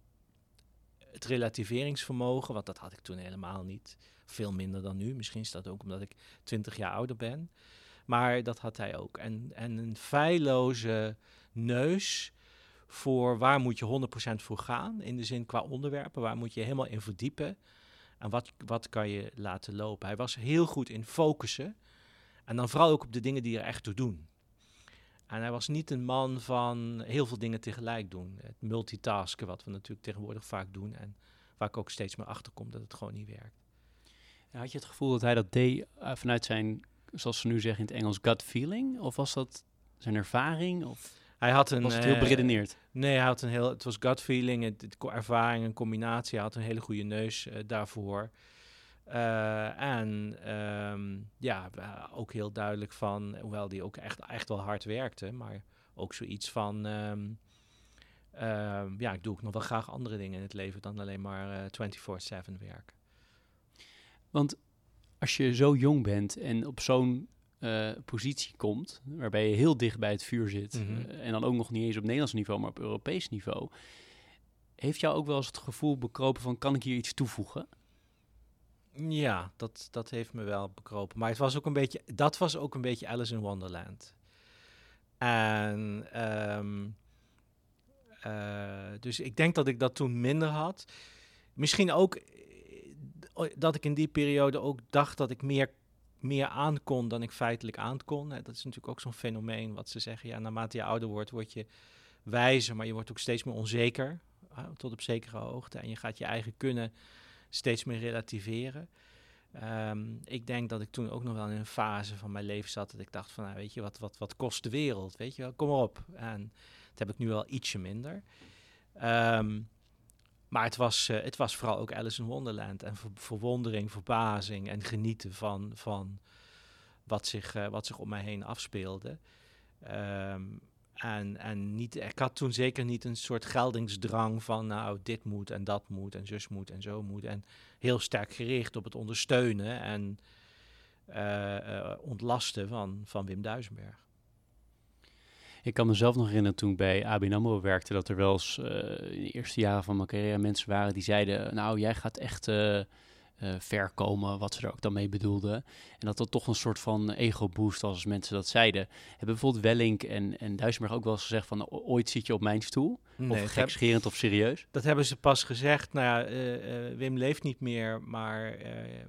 het relativeringsvermogen, want dat had ik toen helemaal niet. Veel minder dan nu. Misschien is dat ook omdat ik 20 jaar ouder ben. Maar dat had hij ook. En, en een feilloze neus voor waar moet je 100% voor gaan. In de zin qua onderwerpen, waar moet je helemaal in verdiepen. En wat, wat kan je laten lopen. Hij was heel goed in focussen. En dan vooral ook op de dingen die er echt toe doen. En hij was niet een man van heel veel dingen tegelijk doen. Het multitasken, wat we natuurlijk tegenwoordig vaak doen. En waar ik ook steeds meer achter kom dat het gewoon niet werkt. Had je het gevoel dat hij dat deed eh, vanuit zijn, zoals ze nu zeggen in het Engels, gut feeling? Of was dat zijn ervaring? Of Hij had een. was het heel beredeneerd? Nee, hij had een heel. Het was gut feeling, het, ervaring, een combinatie. Hij had een hele goede neus eh, daarvoor. Eh, en ehm, ja, ook heel duidelijk van, hoewel die ook echt, echt wel hard werkte, maar ook zoiets van, ehm, ehm, ja, ik doe ook nog wel graag andere dingen in het leven dan alleen maar eh 24/7 werken. Want als je zo jong bent en op zo'n eh, positie komt, waarbij je heel dicht bij het vuur zit, Mhm. eh, en dan ook nog niet eens op Nederlands niveau, maar op Europees niveau, heeft jou ook wel eens het gevoel bekropen van, kan ik hier iets toevoegen? Ja, dat, dat heeft me wel bekropen. Maar het was ook een beetje, dat was ook een beetje Alice in Wonderland. En ehm, eh, dus ik denk dat ik dat toen minder had. Misschien ook dat ik in die periode ook dacht dat ik meer, meer aankon dan ik feitelijk aankon. Hè, Dat is natuurlijk ook zo'n fenomeen wat ze zeggen. Ja, naarmate je ouder wordt, word je wijzer, maar je wordt ook steeds meer onzeker. tot op zekere hoogte. En je gaat je eigen kunnen steeds meer relativeren. Ehm, ik denk dat ik toen ook nog wel in een fase van mijn leven zat dat ik dacht van, nou, weet je, wat, wat, wat kost de wereld? Weet je wel, kom op. En dat heb ik nu wel ietsje minder. Ehm, maar het was, eh, het was vooral ook Alice in Wonderland en ver- verwondering, verbazing en genieten van, van wat, zich, eh, wat zich om mij heen afspeelde. Ehm, en, en niet, ik had toen zeker niet een soort geldingsdrang van, nou, dit moet en dat moet en zus moet en zo moet. En heel sterk gericht op het ondersteunen en eh, ontlasten van, van Wim Duisenberg. Ik kan mezelf nog herinneren toen ik bij ABN AMRO werkte, dat er wel eens eh, in de eerste jaren van mijn carrière mensen waren die zeiden, nou, jij gaat echt eh, eh, ver komen, wat ze er ook dan mee bedoelden. En dat dat toch een soort van ego-boost was als mensen dat zeiden. Hebben bijvoorbeeld Wellink en, en Duisenberg ook wel eens gezegd van, "O- ooit zit je op mijn stoel? Nee, of dat, heb- gekscherend of serieus? dat hebben ze pas gezegd. Nou ja, Wim leeft niet meer, maar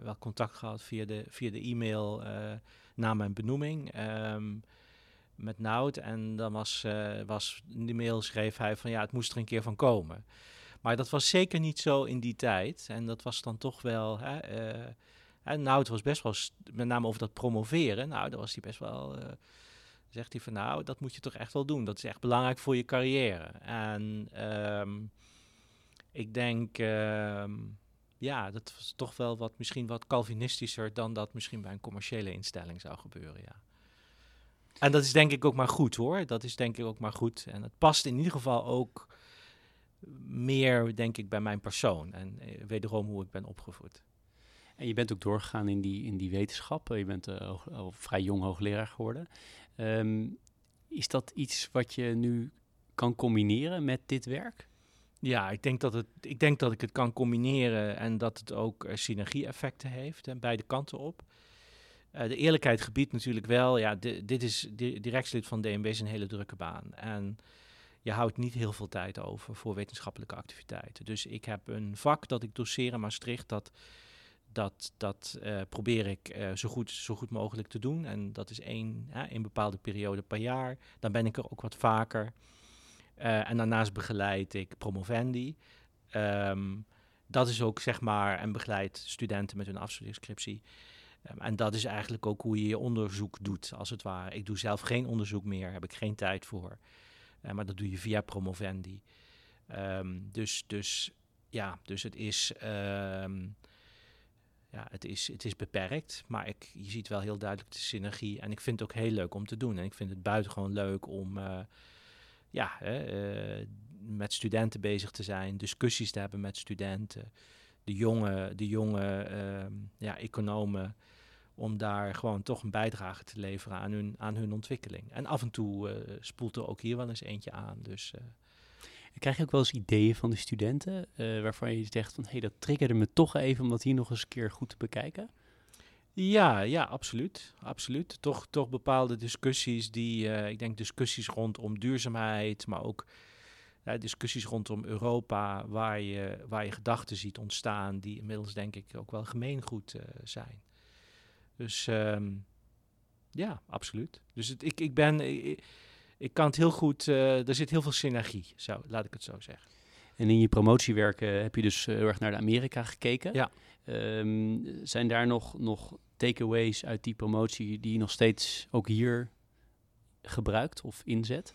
wel contact gehad via de, via de e-mail na mijn benoeming. ehm, met Nout. En dan was, eh, was in de mail schreef hij van ja, het moest er een keer van komen. Maar dat was zeker niet zo in die tijd. En dat was dan toch wel. Hè, en nou, het was best wel, met name over dat promoveren. Nou, daar was hij best wel. zegt hij van nou, dat moet je toch echt wel doen. Dat is echt belangrijk voor je carrière. En ehm, ik denk. Ehm, ja, dat was toch wel wat, misschien wat Calvinistischer dan dat misschien bij een commerciële instelling zou gebeuren, ja. En dat is denk ik ook maar goed hoor. Dat is denk ik ook maar goed. En het past in ieder geval ook meer, denk ik, bij mijn persoon. En eh, wederom hoe ik ben opgevoed. En je bent ook doorgegaan in die, in die wetenschap. Je bent uh, al vrij jong hoogleraar geworden. Ehm, is dat iets wat je nu kan combineren met dit werk? Ja, ik denk dat, het, ik denk dat ik het kan combineren en dat het ook uh, synergie-effecten heeft, en beide kanten op. Uh, de eerlijkheid gebiedt natuurlijk wel, ja, dit is, di directielid van DNB is een hele drukke baan. En je houdt niet heel veel tijd over voor wetenschappelijke activiteiten. Dus ik heb een vak dat ik doseer in Maastricht, dat, dat, dat uh, probeer ik uh, zo, goed, zo goed mogelijk te doen. En dat is één, een bepaalde periode per jaar. Dan ben ik er ook wat vaker. En daarnaast begeleid ik promovendi. Um, dat is ook zeg maar, en begeleid studenten met hun afstudeerscriptie. Um, en dat is eigenlijk ook hoe je je onderzoek doet, als het ware. Ik doe zelf geen onderzoek meer, heb ik geen tijd voor. Uh, maar dat doe je via promovendi. Um, dus, dus ja, dus het is, ja, het is, het is beperkt, maar ik, je ziet wel heel duidelijk de synergie. En ik vind het ook heel leuk om te doen. En ik vind het buitengewoon leuk om... Uh, ja, uh, met studenten bezig te zijn, discussies te hebben met studenten, de jonge, de jonge ja, economen, om daar gewoon toch een bijdrage te leveren aan hun, aan hun ontwikkeling. En af en toe uh, spoelt er ook hier wel eens eentje aan. Dus, uh, Krijg je ook wel eens ideeën van de studenten waarvan je zegt van hé, hey, dat triggerde me toch even om dat hier nog eens een keer goed te bekijken? Ja, ja, absoluut. absoluut. Toch, toch bepaalde discussies die, ik denk discussies rondom duurzaamheid, maar ook discussies rondom Europa, waar je, waar je gedachten ziet ontstaan, die inmiddels denk ik ook wel gemeengoed zijn. Dus um, ja, absoluut. Dus het, ik, ik ben, ik, ik kan het heel goed, er zit heel veel synergie, zo, laat ik het zo zeggen. En in je promotiewerk heb je dus heel erg naar de Amerika gekeken. Ja. Um, zijn daar nog, nog takeaways uit die promotie die je nog steeds ook hier gebruikt of inzet?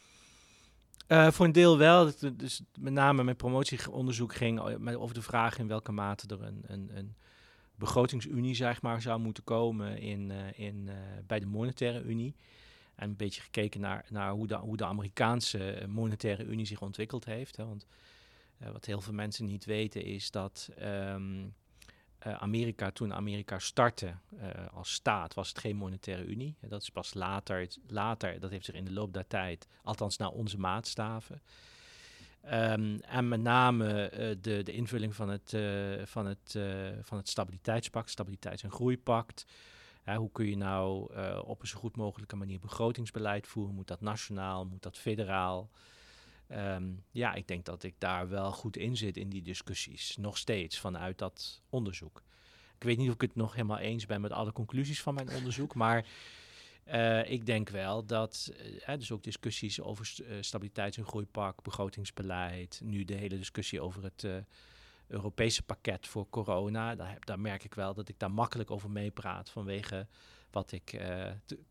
Uh, voor een deel wel. Dus met name mijn promotieonderzoek ging over de vraag in welke mate er een, een, een begrotingsunie zeg maar, zou moeten komen in, uh, in, uh, bij de monetaire unie. En een beetje gekeken naar, naar hoe, de, hoe de Amerikaanse monetaire unie zich ontwikkeld heeft. Hè. Want wat heel veel mensen niet weten is dat uh, Amerika, toen Amerika startte als staat, was het geen monetaire unie. Dat is pas later, later, dat heeft zich in de loop der tijd, althans naar onze maatstaven. Um, en met name uh, de, de invulling van het, van, het, van het stabiliteitspact, stabiliteits- en groeipact. hoe kun je nou op een zo goed mogelijke manier begrotingsbeleid voeren? Moet dat nationaal, moet dat federaal? Um, ja, ik denk dat ik daar wel goed in zit in die discussies. Nog steeds vanuit dat onderzoek. Ik weet niet of ik het nog helemaal eens ben met alle conclusies van mijn onderzoek. Maar uh, ik denk wel dat. Uh, dus ook discussies over uh, stabiliteits- en groeipak, begrotingsbeleid. Nu de hele discussie over het Europese pakket voor corona. Daar, daar, merk ik wel dat ik daar makkelijk over meepraat. Vanwege wat ik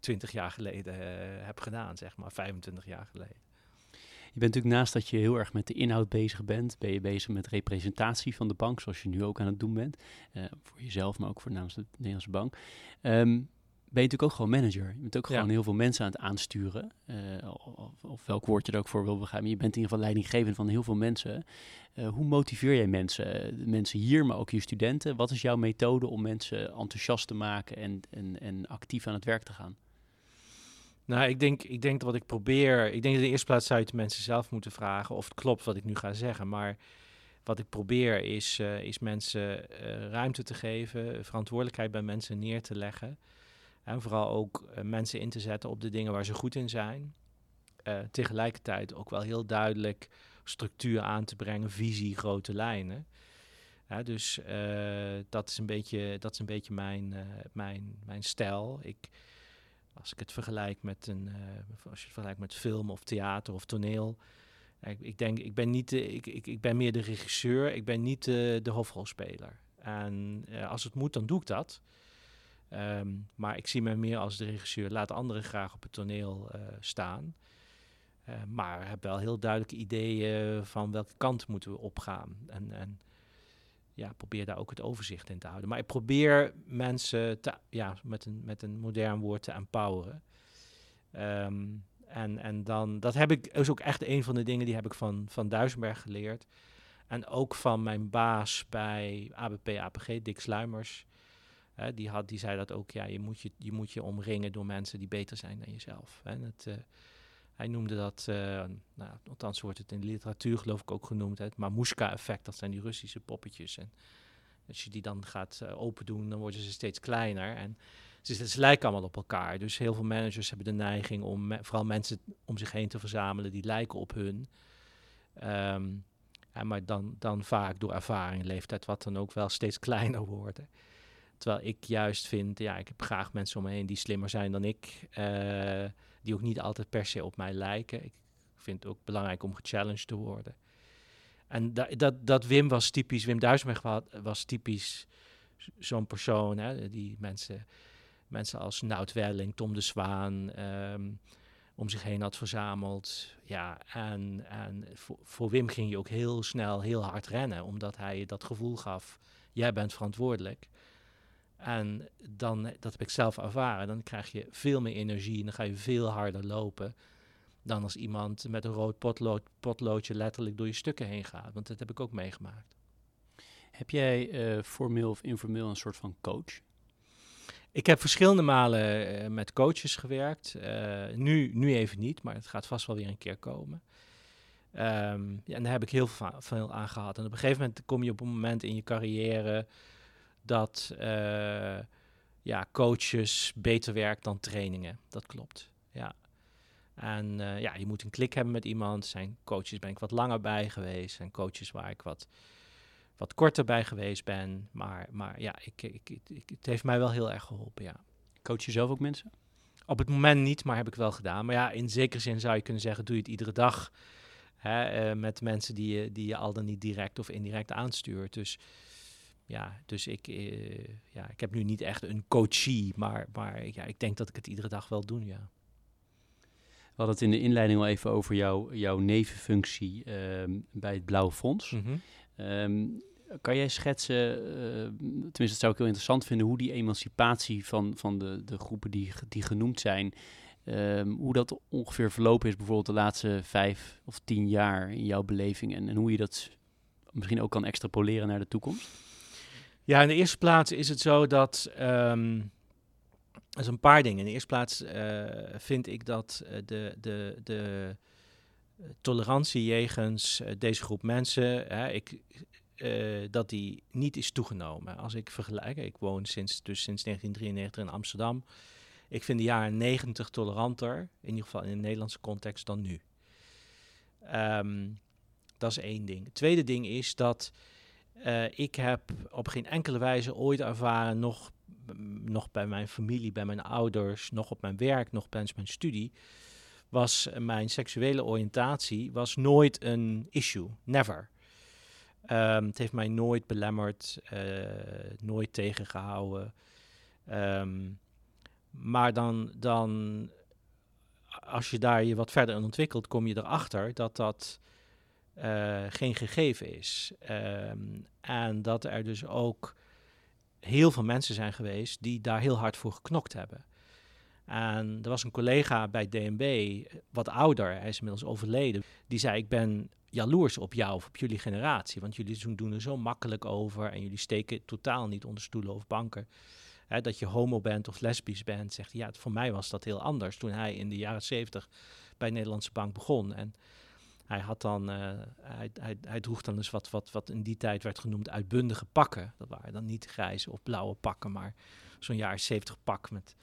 twintig jaar geleden heb gedaan, zeg maar, 25 jaar geleden. Je bent natuurlijk naast dat je heel erg met de inhoud bezig bent, ben je bezig met representatie van de bank, zoals je nu ook aan het doen bent. Voor jezelf, maar ook voor namens de Nederlandse bank. Um, ben je natuurlijk ook gewoon manager. Je bent ook gewoon ja. heel veel mensen aan het aansturen. Uh, of, of, welk woord je er ook voor wil begrijpen. Je bent in ieder geval leidinggevend van heel veel mensen. Uh, hoe motiveer jij mensen? De mensen hier, maar ook je studenten. Wat is jouw methode om mensen enthousiast te maken en, en, en actief aan het werk te gaan? Nou, ik denk, ik denk dat wat ik probeer. Ik denk dat in de eerste plaats zou je mensen zelf moeten vragen of het klopt wat ik nu ga zeggen. Maar wat ik probeer is, uh, is mensen ruimte te geven, verantwoordelijkheid bij mensen neer te leggen. En vooral ook uh, mensen in te zetten op de dingen waar ze goed in zijn. tegelijkertijd ook wel heel duidelijk structuur aan te brengen, visie, grote lijnen. Dus dat is een beetje, dat is een beetje mijn, mijn, mijn stijl. Ik, als ik het vergelijk met een, als je het vergelijkt met film of theater of toneel, Ik, ik denk, ik ben, niet de, ik, ik, ik ben meer de regisseur, ik ben niet de, de hoofdrolspeler. En eh, als het moet, dan doe ik dat. Ehm, maar ik zie me meer als de regisseur. Laat anderen graag op het toneel uh, staan. Uh, maar heb wel heel duidelijke ideeën van welke kant moeten we opgaan. En, en ja, probeer daar ook het overzicht in te houden. Maar ik probeer mensen te, ja, met, een, met een modern woord te empoweren. Um, en, en dan, dat heb ik, is ook echt een van de dingen die heb ik van, van Duisenberg geleerd. En ook van mijn baas bij ABP APG, Dick Sluimers. Uh, die, had, die zei dat ook, ja, je moet je, je moet je omringen door mensen die beter zijn dan jezelf. Uh, hij noemde dat, uh, nou, althans wordt het in de literatuur geloof ik ook genoemd, het Mamushka-effect. Dat zijn die Russische poppetjes. En als je die dan gaat open doen, dan worden ze steeds kleiner. En ze, lijken allemaal op elkaar. Dus heel veel managers hebben de neiging om vooral mensen om zich heen te verzamelen die lijken op hun. Ja, maar dan, dan vaak door ervaring, leeftijd, wat dan ook wel steeds kleiner worden. Terwijl ik juist vind, ja, ik heb graag mensen om me heen die slimmer zijn dan ik. Uh, die ook niet altijd per se op mij lijken. Ik vind het ook belangrijk om gechallenged te worden. En da dat, dat Wim was typisch, Wim Duisberg was typisch zo'n persoon. Hè, die mensen, mensen als Nout Welling, Tom de Zwaan um, om zich heen had verzameld. Ja, en, en voor, voor Wim ging je ook heel snel, heel hard rennen, omdat hij dat gevoel gaf, jij bent verantwoordelijk. En dan, dat heb ik zelf ervaren, dan krijg je veel meer energie en dan ga je veel harder lopen dan als iemand met een rood potlood, potloodje letterlijk door je stukken heen gaat. Want dat heb ik ook meegemaakt. Heb jij uh, formeel of informeel een soort van coach? Ik heb verschillende malen uh, met coaches gewerkt. Uh, nu, nu even niet, maar het gaat vast wel weer een keer komen. Um, ja, en daar heb ik heel veel, veel aan gehad. En op een gegeven moment kom je op een moment in je carrière dat uh, ja, coaches beter werkt dan trainingen. Dat klopt. Ja. En ja, je moet een klik hebben met iemand. Zijn coaches ben ik wat langer bij geweest. Zijn coaches waar ik wat wat korter bij geweest ben. Maar, maar ja, ik, ik, ik, het heeft mij wel heel erg geholpen, ja. Coach je zelf ook mensen? Op het moment niet, maar heb ik wel gedaan. Maar ja, in zekere zin zou je kunnen zeggen, doe je het iedere dag. Hè, uh, met mensen die je, die je al dan niet direct of indirect aanstuurt. Dus ja, dus ik, uh, ja, ik heb nu niet echt een coachie, maar, maar ja, ik denk dat ik het iedere dag wel doe, ja. We hadden het in de inleiding al even over jou, jouw nevenfunctie uh, bij het Blauwe Fonds. Mm -hmm. Um, kan jij schetsen, uh, tenminste dat zou ik heel interessant vinden, hoe die emancipatie van, van de, de groepen die, die genoemd zijn, um, hoe dat ongeveer verlopen is bijvoorbeeld de laatste vijf of tien jaar in jouw beleving en, en hoe je dat misschien ook kan extrapoleren naar de toekomst? Ja, in de eerste plaats is het zo dat, um, er zijn een paar dingen. In de eerste plaats uh, vind ik dat uh, de, de, de tolerantie jegens uh, deze groep mensen, hè, ik, dat die niet is toegenomen. Als ik vergelijk, ik woon sinds, dus sinds 1993 in Amsterdam. Ik vind de jaren 90 toleranter, in ieder geval in de Nederlandse context, dan nu. Um, dat is één ding. Het tweede ding is dat uh, ik heb op geen enkele wijze ooit ervaren, nog, nog bij mijn familie, bij mijn ouders, nog op mijn werk, nog tijdens mijn studie, was mijn seksuele oriëntatie was nooit een issue. Never. Um, het heeft mij nooit belemmerd, uh, nooit tegengehouden. Um, maar dan, dan, als je daar je wat verder in ontwikkelt, kom je erachter dat dat uh, geen gegeven is. Um, en dat er dus ook heel veel mensen zijn geweest die daar heel hard voor geknokt hebben. En er was een collega bij DNB, wat ouder, hij is inmiddels overleden, die zei: Ik ben jaloers op jou of op jullie generatie, want jullie doen er zo makkelijk over en jullie steken totaal niet onder stoelen of banken. Dat je homo bent of lesbisch bent, zegt hij. Ja, voor mij was dat heel anders toen hij in de jaren zeventig bij Nederlandse Bank begon. En hij, had dan, uh, hij, hij, hij, droeg dan dus wat, wat, wat in die tijd werd genoemd uitbundige pakken. Dat waren dan niet grijze of blauwe pakken, maar zo'n jaar zeventig pak met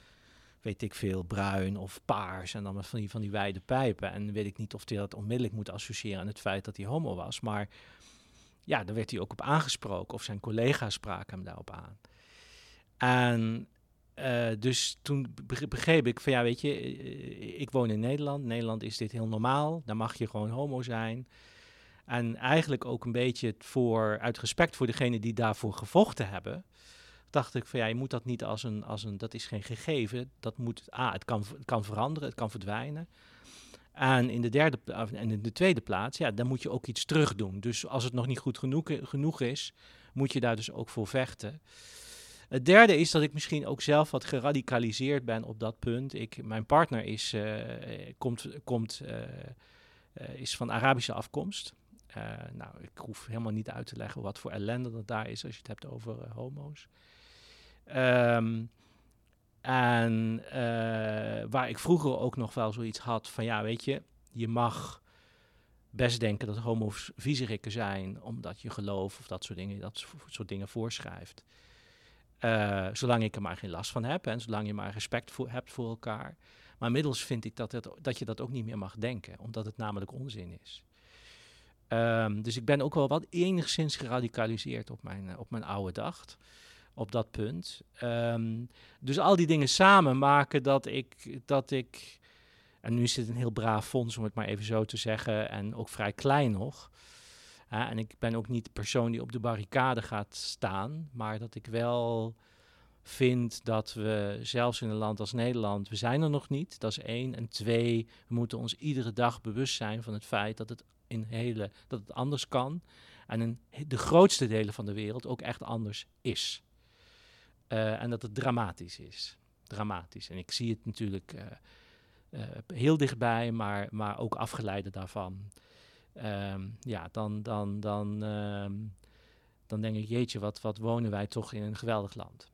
weet ik veel, bruin of paars. En dan met van die, van die wijde pijpen. En weet ik niet of hij dat onmiddellijk moet associëren aan het feit dat hij homo was. Maar ja, daar werd hij ook op aangesproken. Of zijn collega's spraken hem daarop aan. En eh, dus toen beg- begreep ik van ja, weet je, eh, ik woon in Nederland. Nederland is dit heel normaal. Daar mag je gewoon homo zijn. En eigenlijk ook een beetje voor, uit respect voor degene die daarvoor gevochten hebben, dacht ik van ja, je moet dat niet als een, als een dat is geen gegeven. Dat moet, ah, het kan, kan veranderen, het kan verdwijnen. En in de derde en in de tweede plaats, ja, dan moet je ook iets terug doen. Dus als het nog niet goed genoeg, genoeg is, moet je daar dus ook voor vechten. Het derde is dat ik misschien ook zelf wat geradicaliseerd ben op dat punt. Ik, mijn partner is, eh, komt, komt, eh, eh, is van Arabische afkomst. Nou, ik hoef helemaal niet uit te leggen wat voor ellende dat daar is als je het hebt over homo's. Ehm, en waar ik vroeger ook nog wel zoiets had van ja, weet je, je mag best denken dat homo's viezerikken zijn omdat je geloof of dat soort dingen, dat soort dingen voorschrijft. Eh, zolang ik er maar geen last van heb en zolang je maar respect hebt voor elkaar. Maar inmiddels vind ik dat, dat je dat ook niet meer mag denken, omdat het namelijk onzin is. Ehm, dus ik ben ook wel wat enigszins geradicaliseerd op mijn, eh, op mijn oude dag. Op dat punt. Ehm, dus al die dingen samen maken dat ik, dat ik. En nu is het een heel braaf fonds, om het maar even zo te zeggen. En ook vrij klein nog. En ik ben ook niet de persoon die op de barricade gaat staan. Maar dat ik wel vind dat we, zelfs in een land als Nederland, we zijn er nog niet. Dat is één. En twee, we moeten ons iedere dag bewust zijn van het feit dat het in hele, dat het anders kan. En in de grootste delen van de wereld ook echt anders is. Eh, en dat het dramatisch is. Dramatisch. En ik zie het natuurlijk eh, eh, heel dichtbij, maar, maar ook afgeleide daarvan. Ehm, ja, dan, dan, dan, ehm, dan denk ik, jeetje, wat, wat wonen wij toch in een geweldig land.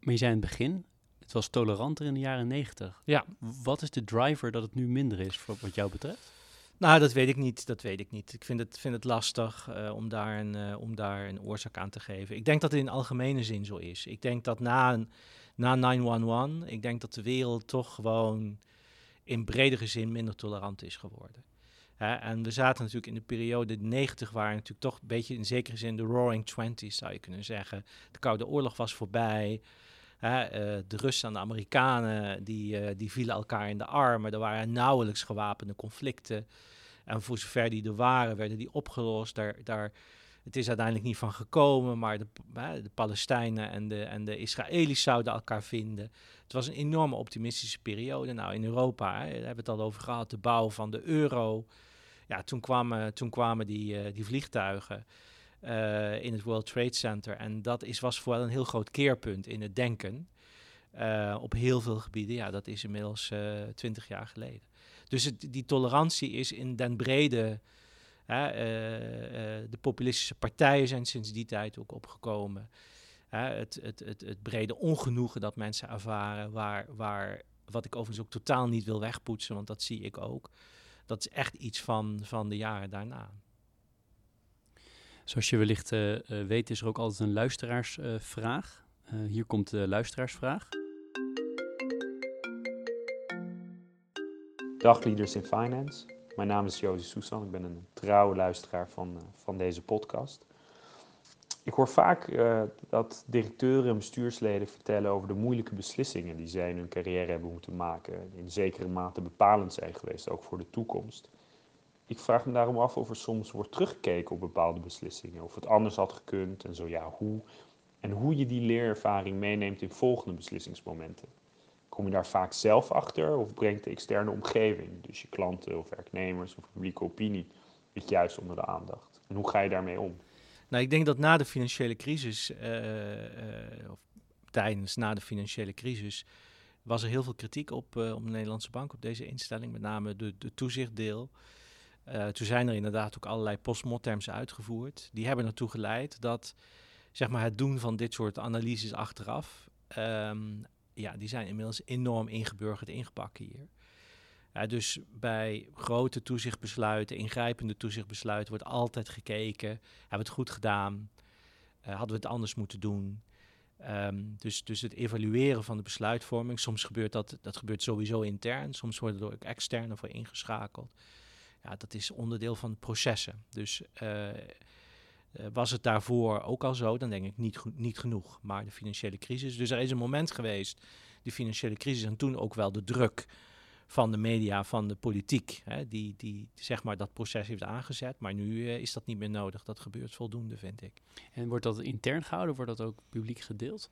Maar je zei in het begin, het was toleranter in de jaren negentig. Ja. Wat is de driver dat het nu minder is, voor wat jou betreft? Nou, dat weet ik niet. Dat weet ik niet. Ik vind het, vind het lastig eh, om, daar een, eh, om daar een oorzaak aan te geven. Ik denk dat het in algemene zin zo is. Ik denk dat na, een- na 9-11, ik denk dat de wereld toch gewoon in bredere zin minder tolerant is geworden. En we zaten natuurlijk in de periode 90, waren natuurlijk toch een beetje in zekere zin de roaring twenties, zou je kunnen zeggen. De Koude Oorlog was voorbij. Eh, de Russen en de Amerikanen die, eh, die vielen elkaar in de armen. Er waren nauwelijks gewapende conflicten. En voor zover die er waren, werden die opgelost. Daar, daar, het is uiteindelijk niet van gekomen, maar de, de Palestijnen en de, en de Israëli's zouden elkaar vinden. Het was een enorme optimistische periode. Nou, in Europa, hè, daar hebben we het al over gehad, de bouw van de euro. Ja, toen kwamen, toen kwamen die, eh, die vliegtuigen eh, in het World Trade Center. En dat is, was voor wel een heel groot keerpunt in het denken. eh, op heel veel gebieden. Ja, dat is inmiddels twintig jaar geleden. Dus het, die tolerantie is in den brede. De populistische partijen zijn sinds die tijd ook opgekomen. Het, het, het brede ongenoegen dat mensen ervaren, waar, waar, wat ik overigens ook totaal niet wil wegpoetsen, want dat zie ik ook. Dat is echt iets van, van de jaren daarna. Zoals je wellicht eh, eh, weet, is er ook altijd een luisteraarsvraag. Eh, hier komt de luisteraarsvraag. Dag Leaders in Finance. Mijn naam is Josie Soesan. Ik ben een trouwe luisteraar van, uh, van deze podcast. Ik hoor vaak uh, dat directeuren en bestuursleden vertellen over de moeilijke beslissingen die zij in hun carrière hebben moeten maken. In zekere mate bepalend zijn geweest, ook voor de toekomst. Ik vraag me daarom af of er soms wordt teruggekeken op bepaalde beslissingen. Of het anders had gekund en zo ja, hoe. En hoe je die leerervaring meeneemt in volgende beslissingsmomenten. Kom je daar vaak zelf achter of brengt de externe omgeving, dus je klanten of werknemers of publieke opinie, het juist onder de aandacht? En hoe ga je daarmee om? Nou, ik denk dat na de financiële crisis, uh, uh, of tijdens, na de financiële crisis, was er heel veel kritiek op, uh, op de Nederlandse bank, op deze instelling, met name de, de toezichtdeel. Toen zijn er inderdaad ook allerlei postmortems uitgevoerd. Die hebben ertoe geleid dat zeg maar, het doen van dit soort analyses achteraf um, ja, die zijn inmiddels enorm ingeburgerd, ingepakt hier. Dus bij grote toezichtbesluiten, ingrijpende toezichtbesluiten, wordt altijd gekeken: hebben we het goed gedaan? Uh, hadden we het anders moeten doen? Um, dus, dus het evalueren van de besluitvorming. Soms gebeurt dat, dat gebeurt sowieso intern, soms worden er ook externe voor ingeschakeld. Ja, dat is onderdeel van processen. Dus uh, Uh, was het daarvoor ook al zo? Dan denk ik niet, niet genoeg. Maar de financiële crisis. Dus er is een moment geweest, de financiële crisis, en toen ook wel de druk van de media, van de politiek, hè, die, die zeg maar dat proces heeft aangezet. Maar nu uh, is dat niet meer nodig. Dat gebeurt voldoende, vind ik. En wordt dat intern gehouden? Wordt dat ook publiek gedeeld?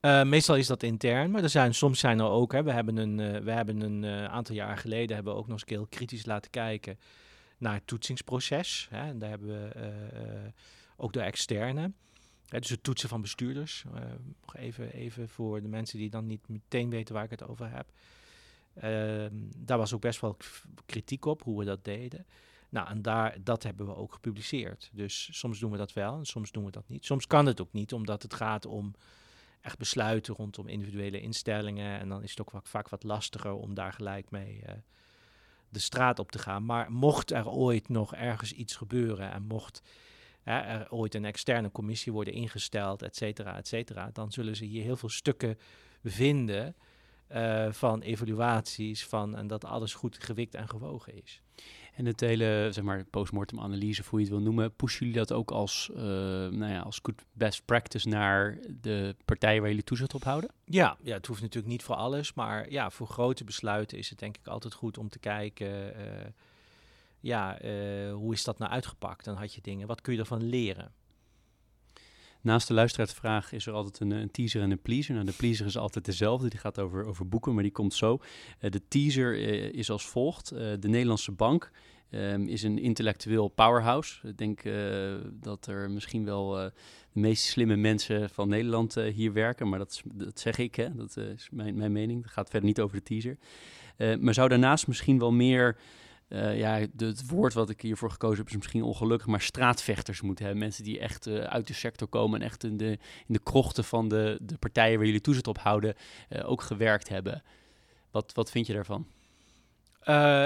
Uh, meestal is dat intern, maar er zijn, soms zijn er ook. Hè, we hebben een, uh, we hebben een aantal jaar geleden hebben we ook nog eens heel kritisch laten kijken naar het toetsingsproces. Hè, en daar hebben we ook de externe. Hè, dus het toetsen van bestuurders. nog even, even voor de mensen die dan niet meteen weten waar ik het over heb. Ehm, daar was ook best wel kritiek op hoe we dat deden. Nou, en daar, dat hebben we ook gepubliceerd. Dus soms doen we dat wel en soms doen we dat niet. Soms kan het ook niet, omdat het gaat om echt besluiten rondom individuele instellingen. En dan is het ook vaak wat lastiger om daar gelijk mee uh, de straat op te gaan. Maar mocht er ooit nog ergens iets gebeuren en mocht er ooit een externe commissie worden ingesteld, et cetera, et cetera, dan zullen ze hier heel veel stukken vinden uh, van evaluaties van en dat alles goed gewikt en gewogen is. En het hele, zeg maar, postmortem analyse, hoe je het wil noemen, pushen jullie dat ook als, uh, nou ja, als good best practice naar de partijen waar jullie toezicht op houden? Ja, ja, het hoeft natuurlijk niet voor alles, maar ja, voor grote besluiten is het denk ik altijd goed om te kijken, uh, ja, uh, hoe is dat nou uitgepakt? Dan had je dingen, wat kun je ervan leren? Naast de luisteraarsvraag is er altijd een, een, teaser en een pleaser. Nou, de pleaser is altijd dezelfde, die gaat over, over boeken, maar die komt zo. Uh, de teaser uh, is als volgt. De Nederlandse Bank um, is een intellectueel powerhouse. Ik denk dat er misschien wel de meest slimme mensen van Nederland hier werken, maar dat, dat zeg ik, hè. dat is mijn, mijn mening. Dat gaat verder niet over de teaser. maar zou daarnaast misschien wel meer uh, ja, het woord wat ik hiervoor gekozen heb is misschien ongelukkig, maar straatvechters moeten hebben. Mensen die echt uh, uit de sector komen en echt in de, in de krochten van de, de partijen waar jullie toezicht op houden, uh, ook gewerkt hebben. Wat, wat vind je daarvan?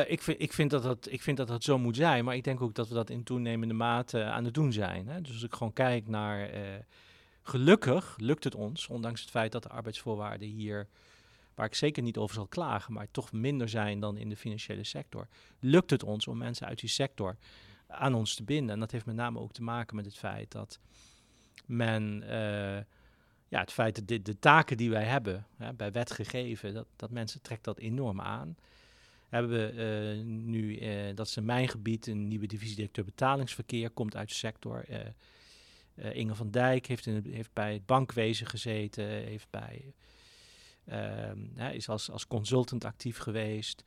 ik, vind, ik, vind dat dat, ik vind dat dat zo moet zijn, maar ik denk ook dat we dat in toenemende mate aan het doen zijn. Hè? Dus als ik gewoon kijk naar. gelukkig lukt het ons, ondanks het feit dat de arbeidsvoorwaarden hier waar ik zeker niet over zal klagen, maar toch minder zijn dan in de financiële sector, lukt het ons om mensen uit die sector aan ons te binden. En dat heeft met name ook te maken met het feit dat men, uh, ja, het feit dat de, de taken die wij hebben, hè, bij wet gegeven, dat, dat mensen trekt dat enorm aan. Hebben we uh, nu, uh, dat is in mijn gebied, een nieuwe divisiedirecteur betalingsverkeer, komt uit de sector. Inge van Dijk heeft, in heeft bij het bankwezen gezeten, heeft bij hij is als, als consultant actief geweest.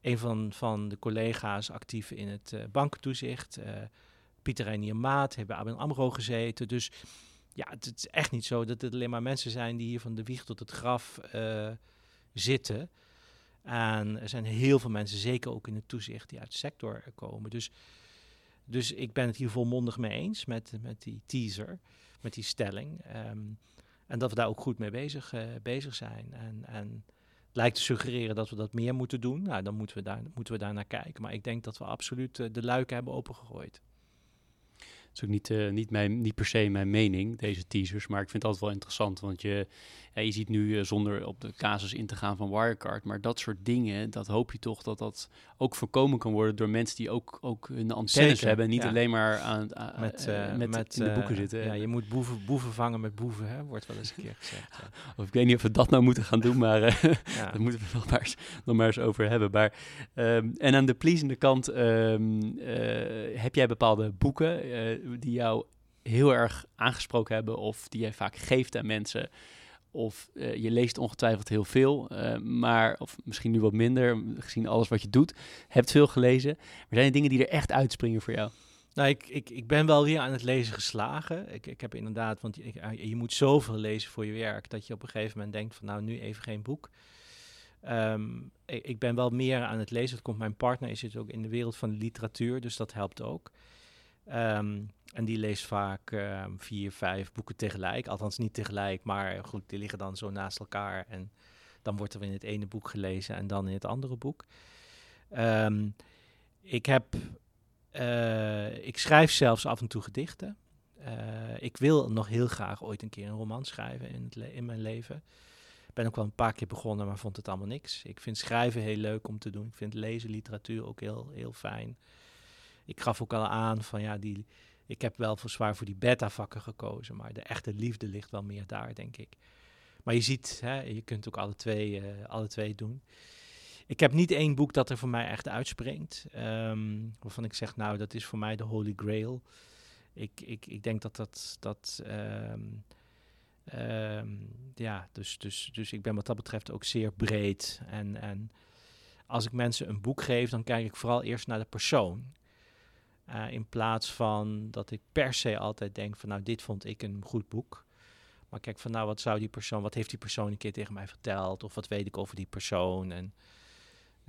Een van, van de collega's actief in het uh, bankentoezicht. Uh, Pieter Reinier Maat bij ABN AMRO gezeten. Dus ja, het, is echt niet zo dat het alleen maar mensen zijn die hier van de wieg tot het graf uh, zitten. En er zijn heel veel mensen, zeker ook in het toezicht, die uit de sector komen. Dus, dus ik ben het hier volmondig mee eens met, met die teaser, met die stelling. Um, en dat we daar ook goed mee bezig, uh, bezig zijn. En, en het lijkt te suggereren dat we dat meer moeten doen. Nou, dan moeten we daar, moeten we daar naar kijken. Maar ik denk dat we absoluut uh, de luiken hebben opengegooid. Is ook niet, uh, niet, mijn, niet per se mijn mening, deze teasers. Maar ik vind het altijd wel interessant. Want je, ja, je ziet nu uh, zonder op de casus in te gaan van Wirecard. Maar dat soort dingen, dat hoop je toch dat dat ook voorkomen kan worden door mensen die ook, ook hun antennes Zeker, hebben. Niet ja. alleen maar aan, aan met, uh, met, met in de boeken zitten. Ja, je moet boeven, boeven vangen met boeven, hè, wordt wel eens een keer gezegd. of ik weet niet of we dat nou moeten gaan doen, maar daar moeten we nog maar, eens, nog maar eens over hebben. Maar, um, en aan de pleasende kant um, heb jij bepaalde boeken die jou heel erg aangesproken hebben of die jij vaak geeft aan mensen? Of uh, je leest ongetwijfeld heel veel, uh, maar, of misschien nu wat minder, gezien alles wat je doet, hebt veel gelezen. Maar zijn er dingen die er echt uitspringen voor jou? Nou, ik, ik, ik ben wel weer aan het lezen geslagen. Ik, ik heb inderdaad, want je, je moet zoveel lezen voor je werk, dat je op een gegeven moment denkt van nou, nu even geen boek. Um, ik, ben wel meer aan het lezen. Dat komt mijn partner, is het ook in de wereld van de literatuur, dus dat helpt ook. Um, en die leest vaak uh, vier, vijf boeken tegelijk. Althans niet tegelijk, maar goed, die liggen dan zo naast elkaar. En dan wordt er in het ene boek gelezen en dan in het andere boek. Um, ik heb, uh, ik schrijf zelfs af en toe gedichten. Uh, ik wil nog heel graag ooit een keer een roman schrijven in, in mijn leven. Ik ben ook wel een paar keer begonnen, maar vond het allemaal niks. Ik vind schrijven heel leuk om te doen. Ik vind lezen, literatuur ook heel, heel fijn. Ik gaf ook al aan van ja, die Ik heb wel voor zwaar voor die beta-vakken gekozen, maar de echte liefde ligt wel meer daar, denk ik. Maar je ziet, hè, je kunt ook alle twee, uh, alle twee doen. Ik heb niet één boek dat er voor mij echt uitspringt. Um, waarvan ik zeg, nou, dat is voor mij de Holy Grail. Ik, ik, ik denk dat dat. dat um, um, ja, dus, dus, dus ik ben wat dat betreft ook zeer breed. En, en als ik mensen een boek geef, dan kijk ik vooral eerst naar de persoon. Uh, in plaats van dat ik per se altijd denk van nou, dit vond ik een goed boek. Maar kijk van nou, wat zou die persoon, wat heeft die persoon een keer tegen mij verteld? Of wat weet ik over die persoon? En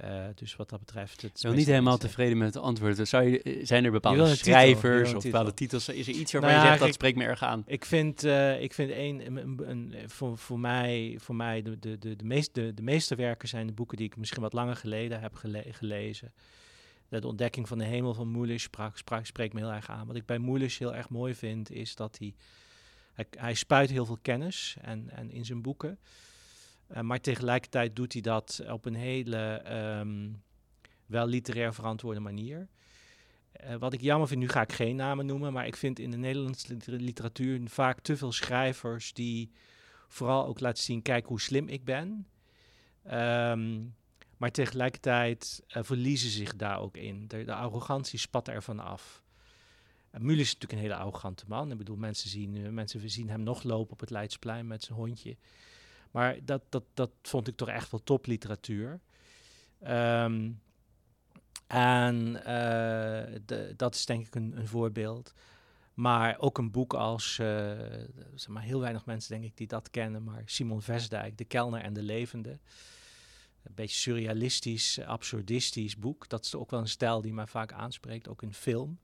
uh, dus wat dat betreft... Het ik ben niet helemaal tevreden met het antwoord. Zou je, eh, zijn er bepaalde schrijvers titel, of bepaalde titels? Is er iets waarvan nou je zegt, dat spreekt me erg aan? Ik vind, uh, ik vind een, een, een, voor, voor mij, voor mij de, de, de, de, meest, de, de meeste werken zijn de boeken die ik misschien wat langer geleden heb gele gelezen. De ontdekking van de hemel van Moelisch sprak, spreekt me heel erg aan. Wat ik bij Moelisch heel erg mooi vind, is dat hij... Hij, hij spuit heel veel kennis en, en in zijn boeken... Uh, maar tegelijkertijd doet hij dat op een hele um, wel literair verantwoorde manier. Uh, wat ik jammer vind, nu ga ik geen namen noemen, maar ik vind in de Nederlandse literatuur vaak te veel schrijvers die vooral ook laten zien, kijk hoe slim ik ben. Um, maar tegelijkertijd uh, verliezen zich daar ook in. De, de arrogantie spat ervan af. Uh, is natuurlijk een hele arrogante man. Ik bedoel, mensen zien, uh, mensen zien hem nog lopen op het Leidsplein met zijn hondje. Maar dat, dat, dat vond ik toch echt wel topliteratuur. Um, en de, dat is denk ik een, een, voorbeeld. Maar ook een boek als, uh, zeg maar heel weinig mensen denk ik die dat kennen, maar Simon Vesdijk, De Kelner en de Levende. Een beetje surrealistisch, absurdistisch boek. Dat is ook wel een stijl die mij vaak aanspreekt, ook in film.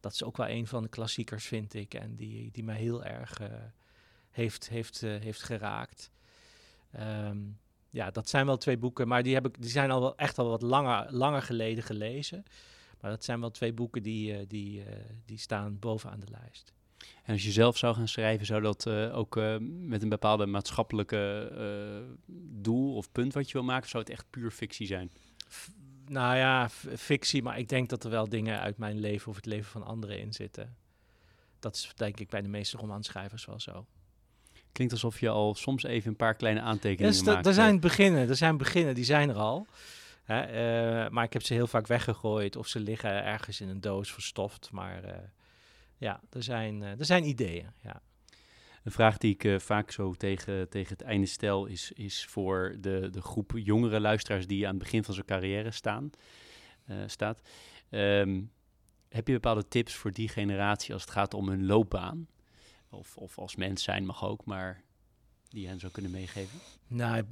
Dat is ook wel een van de klassiekers, vind ik, en die, die mij heel erg uh, heeft, heeft, heeft geraakt. Um, ja, dat zijn wel twee boeken, maar die, heb ik, die zijn al wel echt al wat langer, langer geleden gelezen. Maar dat zijn wel twee boeken die, uh, die, die staan bovenaan de lijst. En als je zelf zou gaan schrijven, zou dat uh, ook met een bepaalde maatschappelijke doel of punt wat je wil maken, of zou het echt puur fictie zijn? F nou ja, fictie, maar ik denk dat er wel dingen uit mijn leven of het leven van anderen in zitten. Dat is denk ik bij de meeste romanschrijvers wel zo. Klinkt alsof je al soms even een paar kleine aantekeningen ja, maakt. Er zijn beginnen, er zijn beginnen, die zijn er al. Hè, maar ik heb ze heel vaak weggegooid of ze liggen ergens in een doos verstoft. Maar ja, er zijn, uh, er zijn ideeën. Ja. Een vraag die ik vaak zo tegen, tegen het einde stel is, is voor de, de groep jongere luisteraars die aan het begin van zijn carrière staan, staat. Um, heb je bepaalde tips voor die generatie als het gaat om hun loopbaan? Of, of als mens zijn mag ook, maar die hen zou kunnen meegeven? Nou,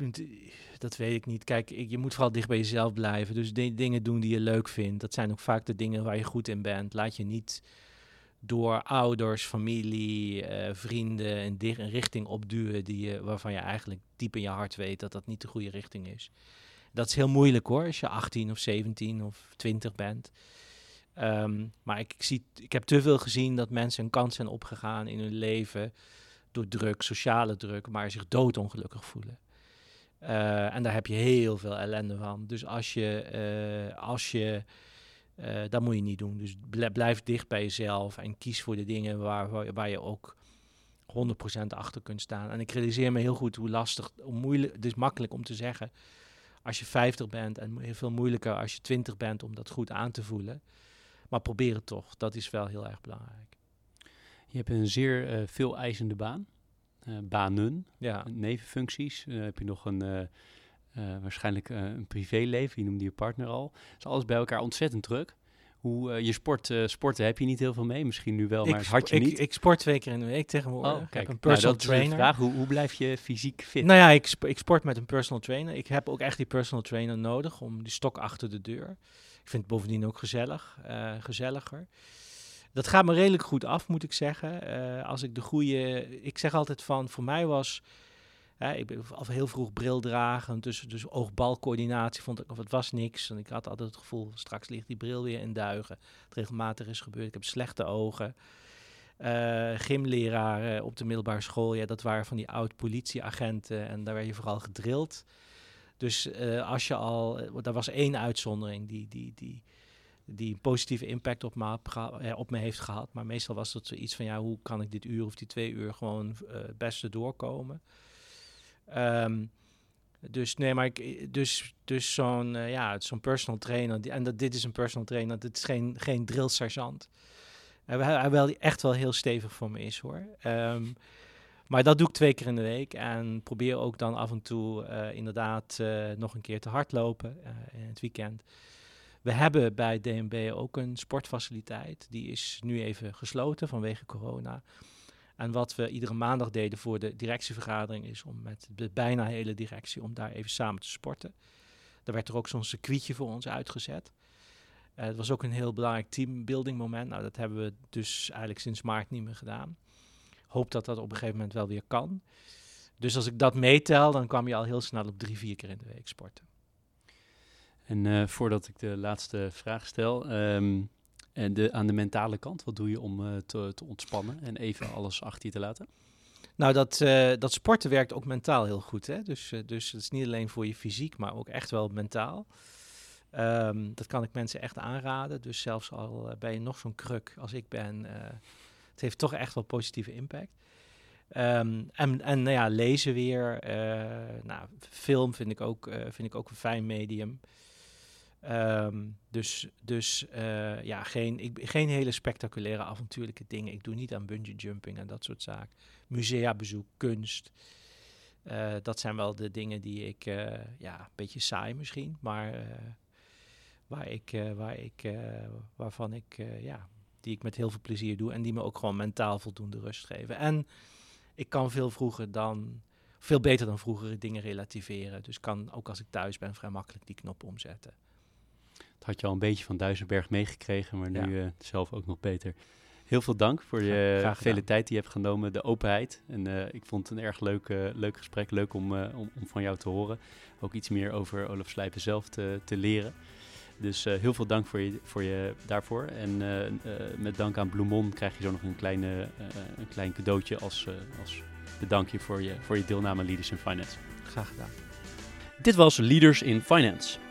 dat weet ik niet. Kijk, je moet vooral dicht bij jezelf blijven. Dus de dingen doen die je leuk vindt. Dat zijn ook vaak de dingen waar je goed in bent. Laat je niet door ouders, familie, uh, vrienden een, een, richting opduwen die je, waarvan je eigenlijk diep in je hart weet dat dat niet de goede richting is. Dat is heel moeilijk hoor, als je 18 of 17 of 20 bent. Um, maar ik, ik, zie, ik heb te veel gezien dat mensen een kans zijn opgegaan in hun leven door druk, sociale druk, maar zich doodongelukkig voelen. Uh, en daar heb je heel veel ellende van. Dus als je, uh, als je uh, dat moet je niet doen. Dus blijf dicht bij jezelf en kies voor de dingen waar, waar, je ook 100% achter kunt staan. En ik realiseer me heel goed hoe lastig, hoe moeilijk, het is makkelijk om te zeggen als je 50 bent en heel veel moeilijker als je 20 bent om dat goed aan te voelen. Maar probeer het toch. Dat is wel heel erg belangrijk. Je hebt een zeer uh, veel eisende baan. Uh, banen, ja. nevenfuncties. Heb je nog een, waarschijnlijk een privéleven. Je noemde je partner al. is alles bij elkaar ontzettend druk. Hoe, je sport, sporten heb je niet heel veel mee. Misschien nu wel, maar had je ik, niet. Ik sport twee keer in de week tegenwoordig. Oh, kijk, ik heb een personal nou, trainer. vraag. Hoe, hoe blijf je fysiek fit? Nou ja, ik, sp ik sport met een personal trainer. Ik heb ook echt die personal trainer nodig om die stok achter de deur. Ik vind het bovendien ook gezellig, uh, gezelliger. Dat gaat me redelijk goed af, moet ik zeggen. Als ik de goede. Ik zeg altijd van, voor mij was. Ik ben al heel vroeg bril dragen, dus, dus oogbalcoördinatie vond ik, of het was niks. En ik had altijd het gevoel, straks ligt die bril weer in duigen. Het regelmatig is gebeurd. Ik heb slechte ogen. Uh, gymleraren op de middelbare school, ja, dat waren van die oud-politieagenten en daar werd je vooral gedrild. Dus uh, als je al, uh, er was één uitzondering, die, die, die, die een positieve impact op me, op me heeft gehad. Maar meestal was het zoiets van, ja, hoe kan ik dit uur of die twee uur gewoon het beste doorkomen? Ehm, dus nee, maar ik, dus, dus zo'n ja, zo'n personal trainer, die, en dat, dit is een personal trainer, dit is geen, geen drill sergeant. Hij, hij wel echt wel heel stevig voor me is hoor. Ehm, maar dat doe ik twee keer in de week. En probeer ook dan af en toe uh, inderdaad uh, nog een keer te hardlopen uh, in het weekend. We hebben bij DNB ook een sportfaciliteit. Die is nu even gesloten vanwege corona. En wat we iedere maandag deden voor de directievergadering is om met de bijna hele directie om daar even samen te sporten. Daar werd er ook zo'n circuitje voor ons uitgezet. Uh, het was ook een heel belangrijk teambuilding moment. Nou, dat hebben we dus eigenlijk sinds maart niet meer gedaan. Hoop dat dat op een gegeven moment wel weer kan. Dus als ik dat meetel, dan kwam je al heel snel op drie, vier keer in de week sporten. En uh, voordat ik de laatste vraag stel, um, en aan de mentale kant, wat doe je om uh, te, te, ontspannen en even alles achter je te laten? Nou, dat, uh, dat sporten werkt ook mentaal heel goed. Hè? Dus, dus het is niet alleen voor je fysiek, maar ook echt wel mentaal. Um, dat kan ik mensen echt aanraden. Dus zelfs al ben je nog zo'n kruk als ik ben, het heeft toch echt wel positieve impact. Um, en en nou ja, lezen weer. Uh, nou, film vind ik, ook, uh, vind ik ook een fijn medium. Um, dus dus uh, ja, geen, ik, geen hele spectaculaire avontuurlijke dingen. Ik doe niet aan bungee jumping en dat soort zaken. Museabezoek, kunst. dat zijn wel de dingen die ik, ja, een beetje saai misschien, maar waar ik, waar ik, waarvan ik ja, die ik met heel veel plezier doe en die me ook gewoon mentaal voldoende rust geven. En ik kan veel vroeger dan, veel beter dan vroeger dingen relativeren. Dus kan ook als ik thuis ben vrij makkelijk die knop omzetten. Dat had je al een beetje van Duisenberg meegekregen, maar nu ja. uh, zelf ook nog beter. Heel veel dank voor je vele tijd die je hebt genomen, de openheid. En uh, ik vond het een erg leuk, uh, leuk gesprek, leuk om, om, om, van jou te horen. Ook iets meer over Olaf Slijpen zelf te, te leren. Dus heel veel dank voor je, voor je daarvoor. En met dank aan Bloemon krijg je zo nog een, kleine, een klein cadeautje als, als bedankje voor je, voor je deelname aan Leaders in Finance. Graag gedaan. Dit was Leaders in Finance.